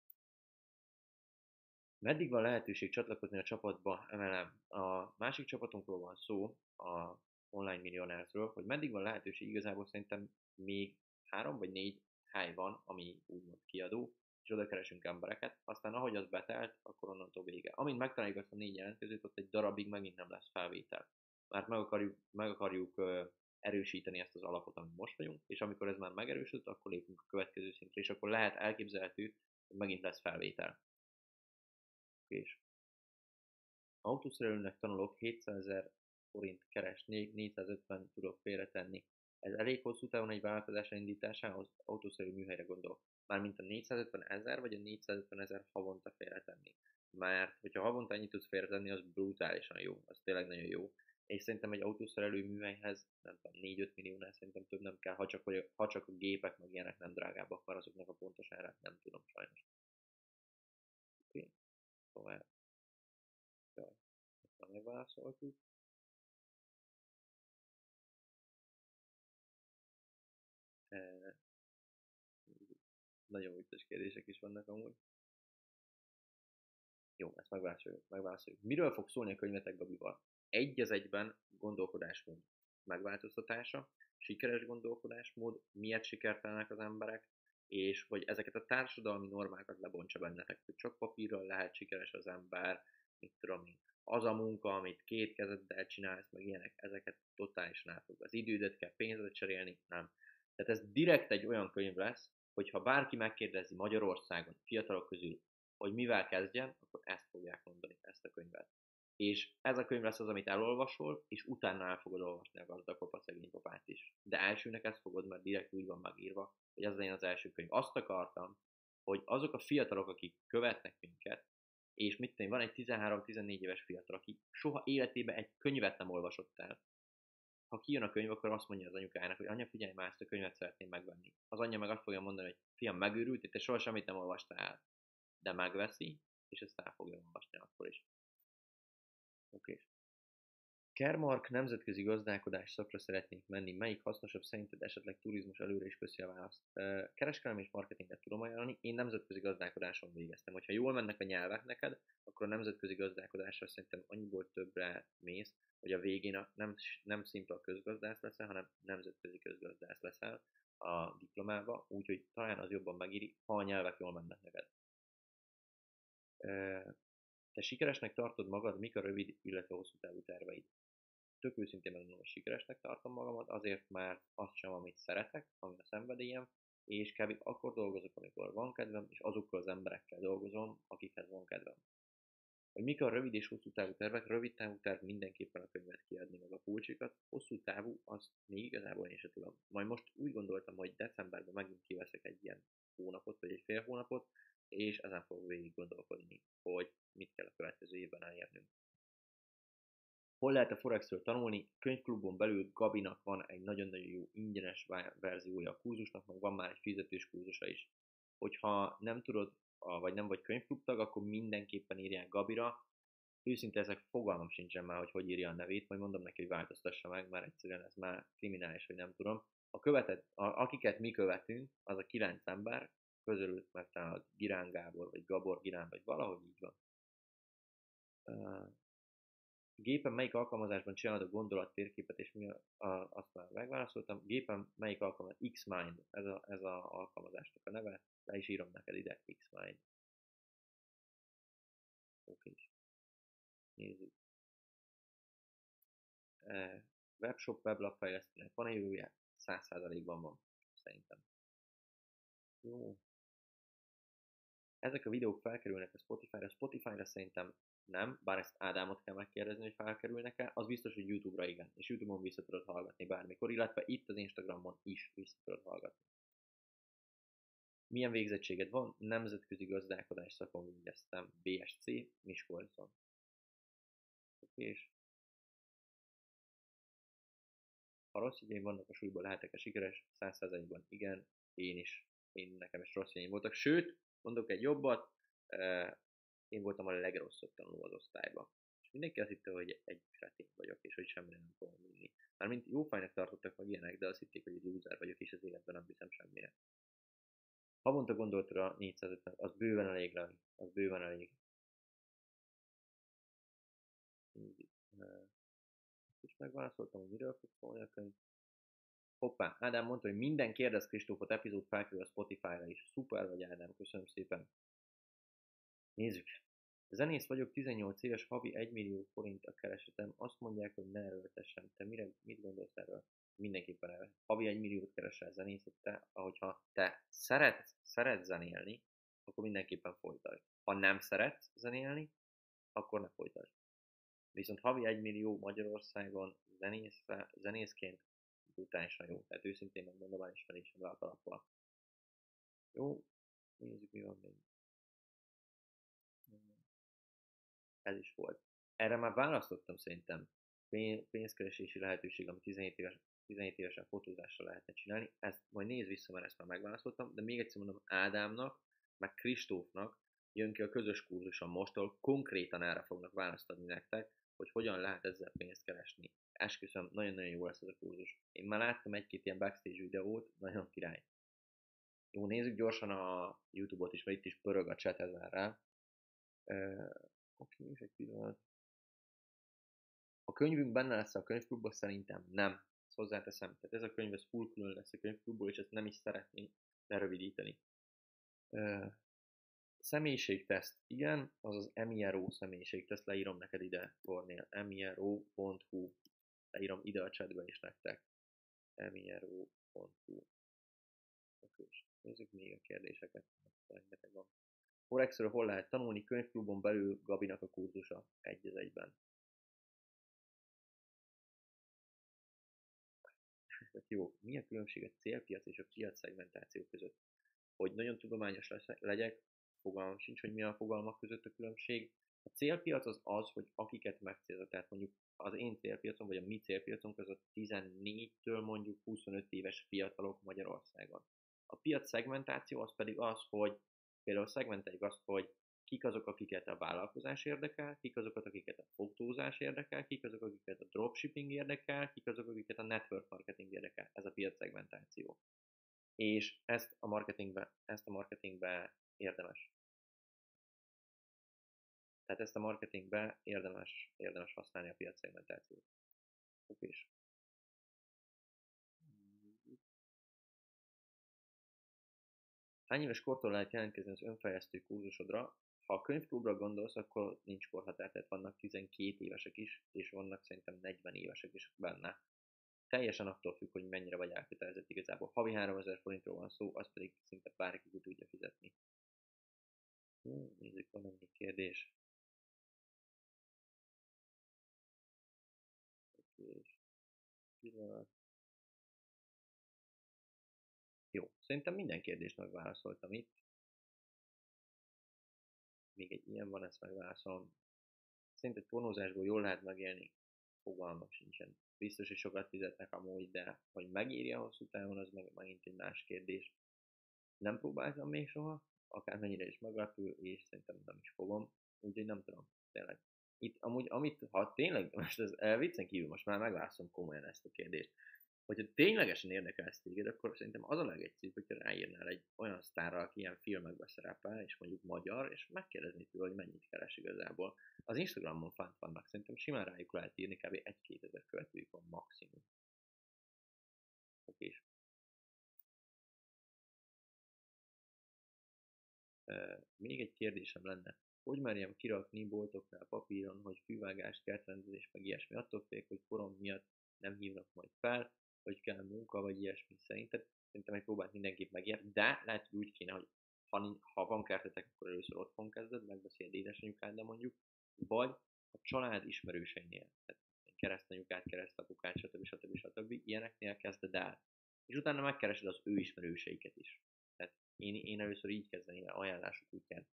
Meddig van lehetőség csatlakozni a csapatba emelem? A másik csapatunkról van szó, a Online Millionairesről, hogy meddig van lehetőség, igazából szerintem még három vagy négy hely van, ami úgymond kiadó, és oda keresünk embereket, aztán ahogy az betelt, akkor onnantól vége. Amint megtaláljuk azt a négy jelentkezőt, ott egy darabig megint nem lesz felvétel. Mert meg akarjuk, meg akarjuk erősíteni ezt az alapot, amit most vagyunk, és amikor ez már megerősödött, akkor lépünk a következő szintre, és akkor lehet elképzelhető, hogy megint lesz felvétel. És autószerelőnek tanulok, 700 ezer forint keresnék, 450 tudok félretenni. Ez elég hosszú távon egy vállalkozás indításához, autószerű műhelyre gondolok mármint a 450 ezer, vagy a 450 ezer havonta félretenni. Mert hogyha havonta ennyit tudsz félretenni, az brutálisan jó, az tényleg nagyon jó. És szerintem egy autószerelő műhelyhez, nem tudom, 4-5 milliónál szerintem több nem kell, ha csak, hogy, ha csak a gépek meg ilyenek nem drágábbak, mert azoknak a pontos árát nem tudom sajnos. Oké, tovább. Jaj, ezt megválaszoltuk. Nagyon vicces kérdések is vannak amúgy. Jó, ezt megválaszoljuk. megválaszoljuk. Miről fog szólni a könyvetek Gabival? Egy az egyben gondolkodásmód megváltoztatása, sikeres gondolkodásmód, miért sikertelnek az emberek, és hogy ezeket a társadalmi normákat lebontsa bennetek, hogy csak papírral lehet sikeres az ember, mit tudom én, az a munka, amit két kezeddel csinálsz, meg ilyenek, ezeket totálisan elfog. Az idődet kell pénzre cserélni, nem. Tehát ez direkt egy olyan könyv lesz, hogyha bárki megkérdezi Magyarországon, fiatalok közül, hogy mivel kezdjen, akkor ezt fogják mondani, ezt a könyvet. És ez a könyv lesz az, amit elolvasol, és utána el fogod olvasni a gazdag a szegény papát is. De elsőnek ezt fogod, mert direkt úgy van megírva, hogy ez legyen az első könyv. Azt akartam, hogy azok a fiatalok, akik követnek minket, és mit tenni, van egy 13-14 éves fiatal, aki soha életében egy könyvet nem olvasott el, ha kijön a könyv, akkor azt mondja az anyukájának, hogy anya, figyelj már, ezt a könyvet szeretném megvenni. Az anyja meg azt fogja mondani, hogy fiam, megőrült, te soha semmit nem olvastál. De megveszi, és ezt el fogja olvasni akkor is. Oké. Okay. Kermark nemzetközi gazdálkodás szakra szeretnék menni. Melyik hasznosabb szerinted esetleg turizmus előre is köszi a választ? Kereskedelem és marketinget tudom ajánlani. Én nemzetközi gazdálkodáson végeztem. Hogyha jól mennek a nyelvek neked, akkor a nemzetközi gazdálkodásra szerintem annyiból többre mész, hogy a végén a, nem, nem szimpla közgazdász leszel, hanem nemzetközi közgazdász leszel a diplomába, úgyhogy talán az jobban megíri, ha a nyelvek jól mennek neked. Te sikeresnek tartod magad, mik a rövid, illetve hosszú távú terveid? Tök őszintén megmondom, sikeresnek tartom magamat, azért mert azt sem, amit szeretek, ami a szenvedélyem, és kb. akkor dolgozok, amikor van kedvem, és azokkal az emberekkel dolgozom, akikhez van kedvem. Hogy mik a rövid és hosszú távú tervek, rövid távú terv mindenképpen a könyvet kiadni meg a pulcsikat, hosszú távú, azt még igazából én sem tudom. Majd most úgy gondoltam, hogy decemberben megint kiveszek egy ilyen hónapot, vagy egy fél hónapot, és ezen fogok végig gondolkodni, hogy mit kell a következő évben elérnünk. Hol lehet a Forexről tanulni? Könyvklubon belül Gabinak van egy nagyon-nagyon jó ingyenes verziója a kurzusnak, meg van már egy fizetős kurzusa is. Hogyha nem tudod, vagy nem vagy könyvklubtag, akkor mindenképpen írják Gabira. Őszinte ezek fogalmam sincsen már, hogy hogy írja a nevét, majd mondom neki, hogy változtassa meg, mert egyszerűen ez már kriminális, hogy nem tudom. A követet, a, akiket mi követünk, az a kilenc ember, közülük a Girán Gábor, vagy Gabor Girán, vagy valahogy így van gépen melyik alkalmazásban csinálod a gondolat térképet, és mi a, a, azt már megválaszoltam. Gépen melyik alkalmaz, Xmind, ez a, ez a alkalmazásnak a neve, le is írom neked ide, Xmind. Oké. Nézzük. E, webshop, weblap fejlesztőnek van-e jövője? 100%-ban van, szerintem. Jó. Ezek a videók felkerülnek a Spotify-ra. Spotify-ra szerintem nem, bár ezt Ádámot kell megkérdezni, hogy felkerülnek-e, az biztos, hogy YouTube-ra igen, és YouTube-on vissza tudod hallgatni bármikor, illetve itt az Instagramon is vissza tudod hallgatni. Milyen végzettséged van? Nemzetközi gazdálkodás szakon végeztem, BSC, Miskolcon. És ha rossz idén vannak a súlyban, lehetek-e sikeres? 100%-ban igen, én is, én nekem is rossz voltak. Sőt, mondok egy jobbat, eh, én voltam a legrosszabb tanuló az osztályban. És mindenki azt hitte, hogy egy kretén vagyok, és hogy semmire nem fogom vinni. Mármint jó fajnak tartottak meg ilyenek, de azt hitték, hogy egy loser vagyok, és az életben nem viszem semmire. Havonta gondolt rá 450, az bőven elég rá, az bőven elég. Ezt is megválaszoltam, hogy miről fog szólni a könyv. Hoppá, Ádám mondta, hogy minden kérdez Kristófot epizód felkerül a Spotify-ra is. Szuper vagy Ádám, köszönöm szépen. Nézzük. Zenész vagyok, 18 éves, havi 1 millió forint a keresetem. Azt mondják, hogy ne erőltessem. Te mire, mit gondolsz erről? Mindenképpen erre. Havi 1 milliót keresel zenészet, te, ahogyha te szeretsz, szeretsz zenélni, akkor mindenképpen folytasd. Ha nem szeretsz zenélni, akkor ne folytasd. Viszont havi 1 millió Magyarországon zenészre, zenészként brutálisan jó. Tehát őszintén megmondom, el ismerésem rá a. Jó, nézzük mi van még. Ez is volt. Erre már választottam szerintem pénzkeresési lehetőség, amit 17, éves, 17 évesen fotózással lehetne csinálni. Ezt majd nézd vissza, mert ezt már megválasztottam, de még egyszer mondom, Ádámnak, meg Kristófnak jön ki a közös kurzuson mostól, konkrétan erre fognak választ adni nektek, hogy hogyan lehet ezzel pénzt keresni. Esküszöm, nagyon-nagyon jó lesz ez a kurzus. Én már láttam egy-két ilyen backstage videót, nagyon király. Jó, nézzük gyorsan a Youtube-ot is, mert itt is pörög a chat ezen rá. Oké, és egy pillanat. A könyvünk benne lesz a könyvklubban? Szerintem nem. Ezt hozzáteszem. Tehát ez a könyv, ez full külön lesz a könyvklubból, és ezt nem is szeretném lerövidíteni. Uh, személyiségteszt. Igen, az az MIRO személyiségteszt. Leírom neked ide, Kornél. miro.hu Leírom ide a chatbe is nektek. miro.hu Oké, nézzük még a kérdéseket. Rengeteg van. Forexről hol lehet tanulni? Könyvklubon belül Gabinak a kurzusa egy az egyben. Jó, mi a különbség a célpiac és a piac szegmentáció között? Hogy nagyon tudományos legyek, fogalmam sincs, hogy mi a fogalmak között a különbség. A célpiac az az, hogy akiket megcélzol, tehát mondjuk az én célpiacom, vagy a mi célpiacunk az a 14-től mondjuk 25 éves fiatalok Magyarországon. A piac szegmentáció az pedig az, hogy Például szegmenteljük azt, hogy kik azok, akiket a vállalkozás érdekel, kik azok, akiket a fotózás érdekel, kik azok, akiket a dropshipping érdekel, kik azok, akiket a network marketing érdekel. Ez a piac szegmentáció. És ezt a marketingbe, ezt a marketingbe érdemes. Tehát ezt a marketingbe érdemes, érdemes használni a piac szegmentációt. Oké. Hány éves kortól lehet jelentkezni az önfejlesztő kurzusodra? Ha a könyvklubra gondolsz, akkor nincs korhatár, tehát vannak 12 évesek is, és vannak szerintem 40 évesek is benne. teljesen attól függ, hogy mennyire vagy elkötelezett igazából. Havi 3000 forintról van szó, azt pedig szinte bárki ki tudja fizetni. Hú, nézzük, van még kérdés. Pillanat. Szerintem minden kérdést megválaszoltam itt. Még egy ilyen van, ezt megválaszolom. Szerinted pornózásból jól lehet megélni? Fogalmam sincsen. Biztos, hogy sokat fizetnek amúgy, de hogy megírja hosszú távon, az meg megint egy más kérdés. Nem próbáltam még soha, akármennyire is meglepő, és szerintem nem is fogom. Úgyhogy nem tudom, tényleg. Itt amúgy, amit, ha tényleg, most ez viccen kívül, most már megválaszolom komolyan ezt a kérdést hogyha ténylegesen érdekel ezt téged, akkor szerintem az a legegyszerűbb, hogyha ráírnál egy olyan sztárral, aki ilyen filmekben szerepel, és mondjuk magyar, és megkérdezni tőle, hogy mennyit keres igazából. Az Instagramon fant vannak, szerintem simán rájuk lehet írni, kb. egy-két ezer követőjük van maximum. Oké. Még egy kérdésem lenne. Hogy merjem kirakni boltoknál papíron, hogy fűvágás, kertrendezés, meg ilyesmi? Attól félek, hogy korom miatt nem hívnak majd fel, hogy kell munka, vagy ilyesmi szerinted. Szerintem egy próbált mindenképp megért, de lehet, hogy úgy kéne, hogy ha, ha van kertetek, akkor először otthon kezded, megbeszéled édesanyukáddal mondjuk, vagy a család ismerőseinél, tehát keresztanyukát, keresztapukát, stb. stb. stb. ilyeneknél kezded el. És utána megkeresed az ő ismerőseiket is. Tehát én, én először így kezdeném el ajánlások útján.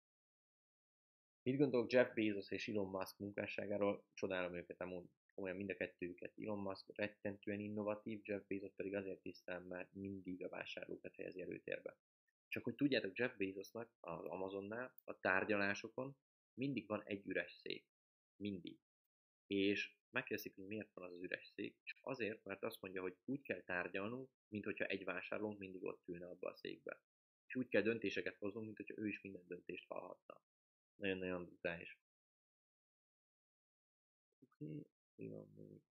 Mit gondolok Jeff Bezos és Elon Musk munkásságáról? Csodálom őket amúgy komolyan mind a kettőjüket. Elon Musk rettentően innovatív, Jeff Bezos pedig azért tisztán, mert mindig a vásárlókat helyezi előtérbe. Csak hogy tudjátok, Jeff Bezosnak az Amazonnál a tárgyalásokon mindig van egy üres szék. Mindig. És megkérdezik, hogy miért van az, az üres szék, és azért, mert azt mondja, hogy úgy kell tárgyalnunk, mint hogyha egy vásárlónk mindig ott ülne abba a székbe. És úgy kell döntéseket hoznunk, mint hogyha ő is minden döntést hallhatna. Nagyon-nagyon brutális. Oké, mi még?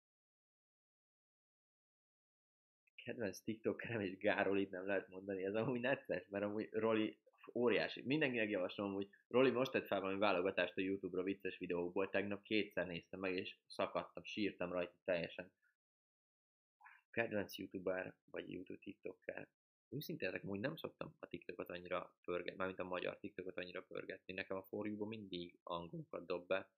Kedvenc TikTokerem és Gárolit nem lehet mondani, ez amúgy necces, mert amúgy Roli óriási. Mindenkinek javaslom, hogy Roli most tett fel valami válogatást a Youtube-ra vicces videókból, tegnap kétszer néztem meg, és szakadtam, sírtam rajta teljesen. Kedvenc YouTuber, vagy YouTube TikToker. Őszintén ezek amúgy nem szoktam a TikTokot annyira pörgetni, mármint a magyar TikTokot annyira pörgetni. Nekem a forjúban mindig angolokat dob be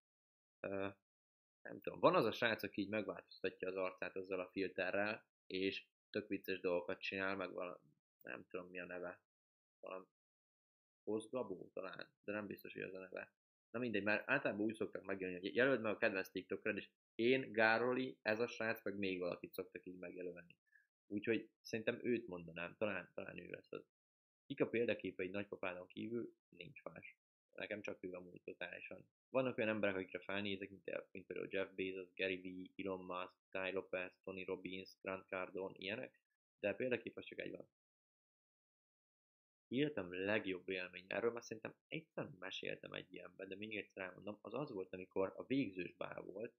nem tudom, van az a srác, aki így megváltoztatja az arcát azzal a filterrel, és tök vicces dolgokat csinál, meg valami, nem tudom mi a neve, valami Poszgabó talán, de nem biztos, hogy az a neve. Na mindegy, mert általában úgy szoktak megjelölni, hogy jelöld meg a kedvenc TikTokred, és én, Gároli, ez a srác, meg még valakit szoktak így megjelölni. Úgyhogy szerintem őt mondanám, talán, talán ő lesz az. Kik a példaképei nagypapádon kívül? Nincs más nekem csak ő amúgy totálisan. Vannak olyan emberek, akikre felnézek, mint, mint például Jeff Bezos, Gary Vee, Elon Musk, Ty Lopez, Tony Robbins, Grant Cardone, ilyenek, de példaképp az csak egy van. Életem legjobb élmény, erről már szerintem egyszer meséltem egy ilyenben, de még egyszer elmondom, az az volt, amikor a végzős bál volt,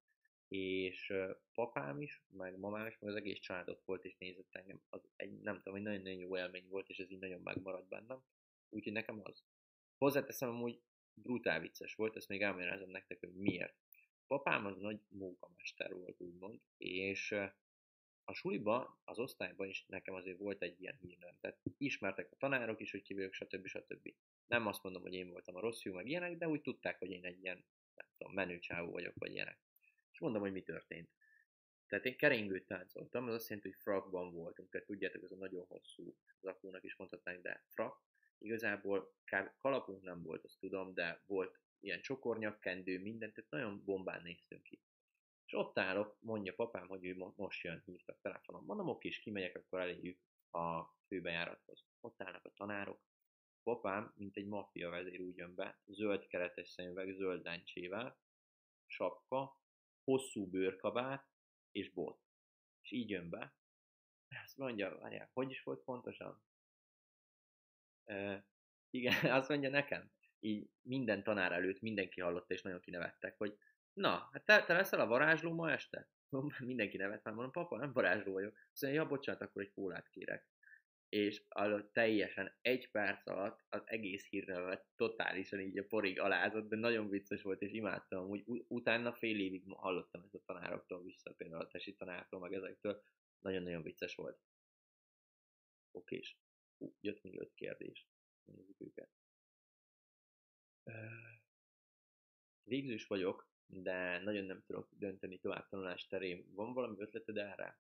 és papám is, meg mamám is, meg az egész családot volt, és nézett engem. Az egy, nem tudom, egy nagyon-nagyon jó élmény volt, és ez így nagyon megmaradt bennem. Úgyhogy nekem az. Hozzáteszem, amúgy brutál vicces volt, ezt még elmagyarázom nektek, hogy miért. Papám az nagy munkamester volt, úgymond, és a suliba, az osztályban is nekem azért volt egy ilyen hírnem. Tehát ismertek a tanárok is, hogy ki vagyok, stb. stb. Nem azt mondom, hogy én voltam a rossz fiú, meg ilyenek, de úgy tudták, hogy én egy ilyen, nem tudom, menő csávó vagyok, vagy ilyenek. És mondom, hogy mi történt. Tehát én keringőt táncoltam, az azt jelenti, hogy frakban voltunk, tehát tudjátok, ez a nagyon hosszú zakónak is mondhatnánk, de frak, Igazából kalapunk nem volt, azt tudom, de volt ilyen csokornyak, kendő, mindent, tehát nagyon bombán néztünk ki. És ott állok, mondja papám, hogy ő most jön, hívtak telefonon. Mondom, oké, és kimegyek, akkor eléjük a főbejárathoz. Ott állnak a tanárok. Papám, mint egy maffia vezér úgy jön be, zöld keretes szemüveg, zöld lencsével, sapka, hosszú bőrkabát és bot. És így jön be. Azt mondja, várjál, hogy is volt pontosan? igen, azt mondja nekem, így minden tanár előtt mindenki hallotta, és nagyon kinevettek, hogy na, hát te, te leszel a varázsló ma este? Mindenki nevet, már mondom, papa, nem varázsló vagyok. Azt mondja, ja, bocsánat, akkor egy kólát kérek. És alatt teljesen egy perc alatt az egész hírnevet totálisan így a porig alázott, de nagyon vicces volt, és imádtam. Úgy, utána fél évig hallottam ezt a tanároktól vissza, például a tesi tanároktól, meg ezektől, Nagyon-nagyon vicces volt. Okés. Hú, jött még öt kérdés. Nézzük őket. Végzős vagyok, de nagyon nem tudok dönteni tovább tanulás terén. Van valami ötleted erre?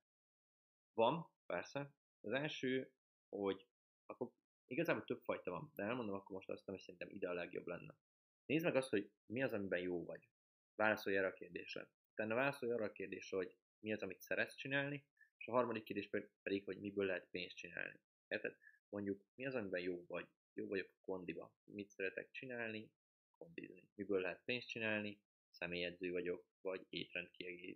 Van, persze. Az első, hogy akkor igazából több fajta van, de elmondom akkor most azt, ami szerintem ide a legjobb lenne. Nézd meg azt, hogy mi az, amiben jó vagy. Válaszolj erre a kérdésre. Utána válaszolj arra a kérdésre, hogy mi az, amit szeretsz csinálni, és a harmadik kérdés pedig, hogy miből lehet pénzt csinálni. Érted? Mondjuk, mi az, amiben jó vagy? Jó vagyok a kondiba. Mit szeretek csinálni? Kondizni. Miből lehet pénzt csinálni? Személyedző vagyok, vagy étrend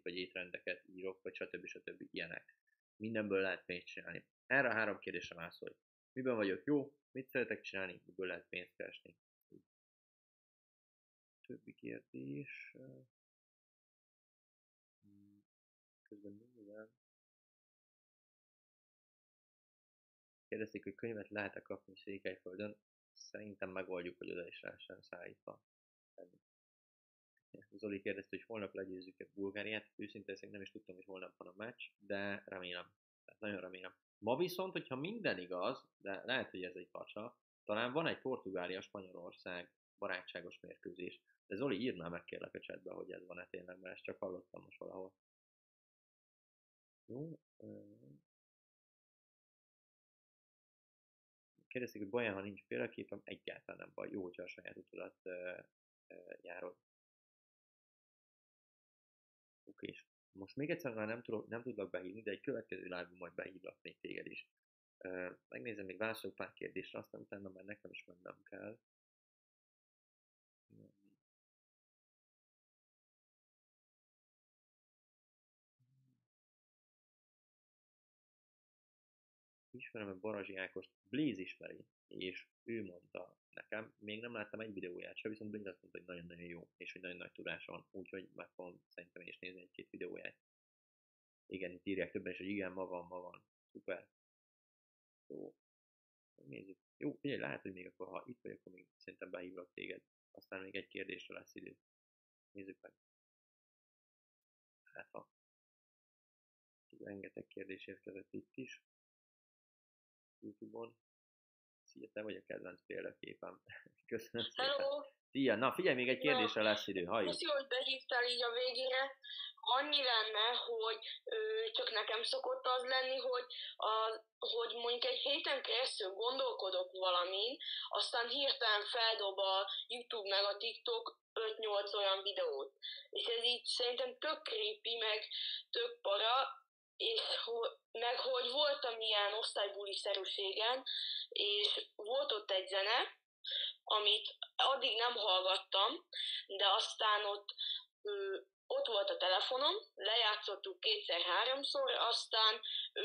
vagy étrendeket írok, vagy stb. stb. ilyenek. Mindenből lehet pénzt csinálni. Erre a három kérdésre válaszolj. Miben vagyok jó? Mit szeretek csinálni? Miből lehet pénzt keresni? Többi kérdés. Közben nézem. Kérdezték, hogy könyvet lehet-e kapni Székelyföldön. Szerintem megoldjuk, hogy oda is lehessen szállítva. Zoli kérdezte, hogy holnap legyőzzük-e Bulgáriát. Őszintén nem is tudtam, hogy holnap van a meccs, de remélem. Tehát nagyon remélem. Ma viszont, hogyha minden igaz, de lehet, hogy ez egy pacsa, talán van egy Portugália-Spanyolország barátságos mérkőzés. De Zoli, írnál meg kérlek a chatbe, hogy ez van-e tényleg, mert ezt csak hallottam most valahol. Jó. Kérdezték, hogy baj, ha nincs példaképem, egyáltalán nem baj. Jó, hogyha a saját utadat járod. Oké, és most még egyszer már nem, tudok, nem tudlak behívni, de egy következő live majd behívlak még téged is. megnézem, még válaszolok pár kérdésre, aztán utána már nekem is mennem kell. Ismerem a Barazsi Ákost, Blaze ismeri, és ő mondta nekem, még nem láttam egy videóját se, viszont Blaze azt mondta, hogy nagyon-nagyon jó, és hogy nagyon nagy tudása van, úgyhogy meg fogom szerintem is nézni egy-két videóját. Igen, itt írják többen is, hogy igen, ma van, ma van. Szuper. Jó. Nézzük. Jó, figyelj, lehet, hogy még akkor, ha itt vagy, akkor még szerintem behívlak téged. Aztán még egy kérdésre lesz idő. Nézzük meg. Hát ha. Rengeteg kérdés érkezett itt is. YouTube-on. Szia, te vagy a kedvenc példaképem. Köszönöm szépen. Hello! Szia, na figyelj, még egy kérdésre Na, lesz idő, halljuk. Köszi, hogy behívtál így a végére. Annyi lenne, hogy ö, csak nekem szokott az lenni, hogy, a, hogy mondjuk egy héten keresztül gondolkodok valamin, aztán hirtelen feldob a YouTube meg a TikTok 5-8 olyan videót. És ez így szerintem tök creepy, meg tök para, meg hogy voltam ilyen osztálybuli szerűségen, és volt ott egy zene, amit addig nem hallgattam, de aztán ott ott volt a telefonom, lejátszottuk kétszer-háromszor, aztán ö,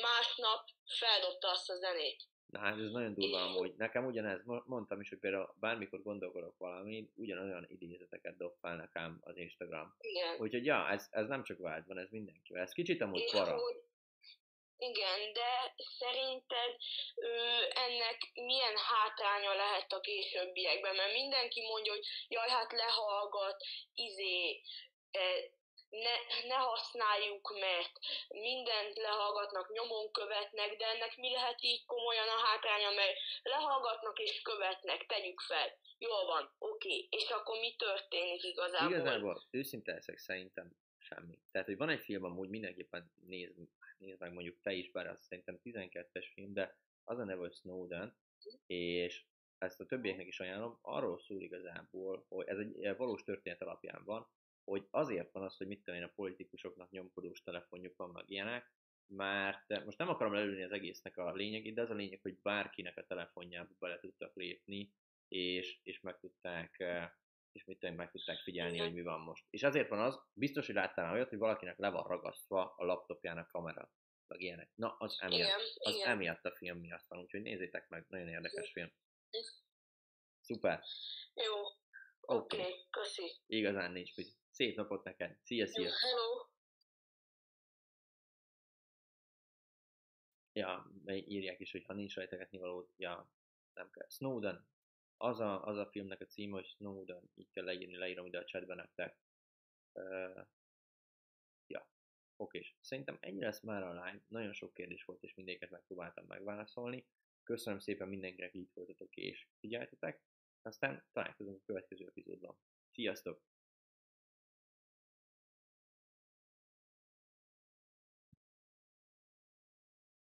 másnap feldobta azt a zenét. Na hát ez nagyon durva amúgy. Nekem ugyanez, mondtam is, hogy például bármikor gondolkodok valami, ugyanolyan idézeteket dob fel nekem az Instagram. Igen. Úgyhogy ja, ez, ez nem csak vált van, ez mindenki. Ez kicsit amúgy para. Hogy, igen, de szerinted ö, ennek milyen hátránya lehet a későbbiekben? Mert mindenki mondja, hogy jaj, hát lehallgat, izé, e, ne, ne használjuk, mert mindent lehallgatnak, nyomon követnek, de ennek mi lehet így komolyan a hátránya, mert lehallgatnak és követnek, tegyük fel. Jól van, oké, és akkor mi történik igazából? Igazából őszinte leszek szerintem semmi. Tehát, hogy van egy film, amúgy mindenképpen néz, néz meg mondjuk te is, bár az szerintem 12-es film, de az a neve, hogy Snowden, és ezt a többieknek is ajánlom, arról szól igazából, hogy ez egy valós történet alapján van, hogy azért van az, hogy mit tudom én, a politikusoknak nyomkodós telefonjuk van, meg ilyenek, mert most nem akarom lelőni az egésznek a lényegét, de az a lényeg, hogy bárkinek a telefonjába bele tudtak lépni, és, és meg tudták és mit tudom, meg tudták figyelni, hogy mi van most. És azért van az, biztos, hogy láttál olyat, hogy valakinek le van ragasztva a laptopjának kamera, meg ilyenek. Na, az emiatt, igen, az igen. emiatt a film miatt van, úgyhogy nézzétek meg, nagyon érdekes film. Szuper. Jó. Oké, okay. okay, köszi. Igazán nincs mit. Szép napot neked. Szia, szia. Hello. Ja, írják is, hogy ha nincs rajta való, ja, nem kell. Snowden, az a, az a filmnek a címe, hogy Snowden, így kell leírni, leírom ide a chatben nektek. Uh, ja, Oké, szerintem ennyi lesz már a live. Nagyon sok kérdés volt, és mindéket megpróbáltam megválaszolni. Köszönöm szépen mindenkinek, hogy itt voltatok és figyeltetek. Aztán találkozunk a következő epizódban. Sziasztok!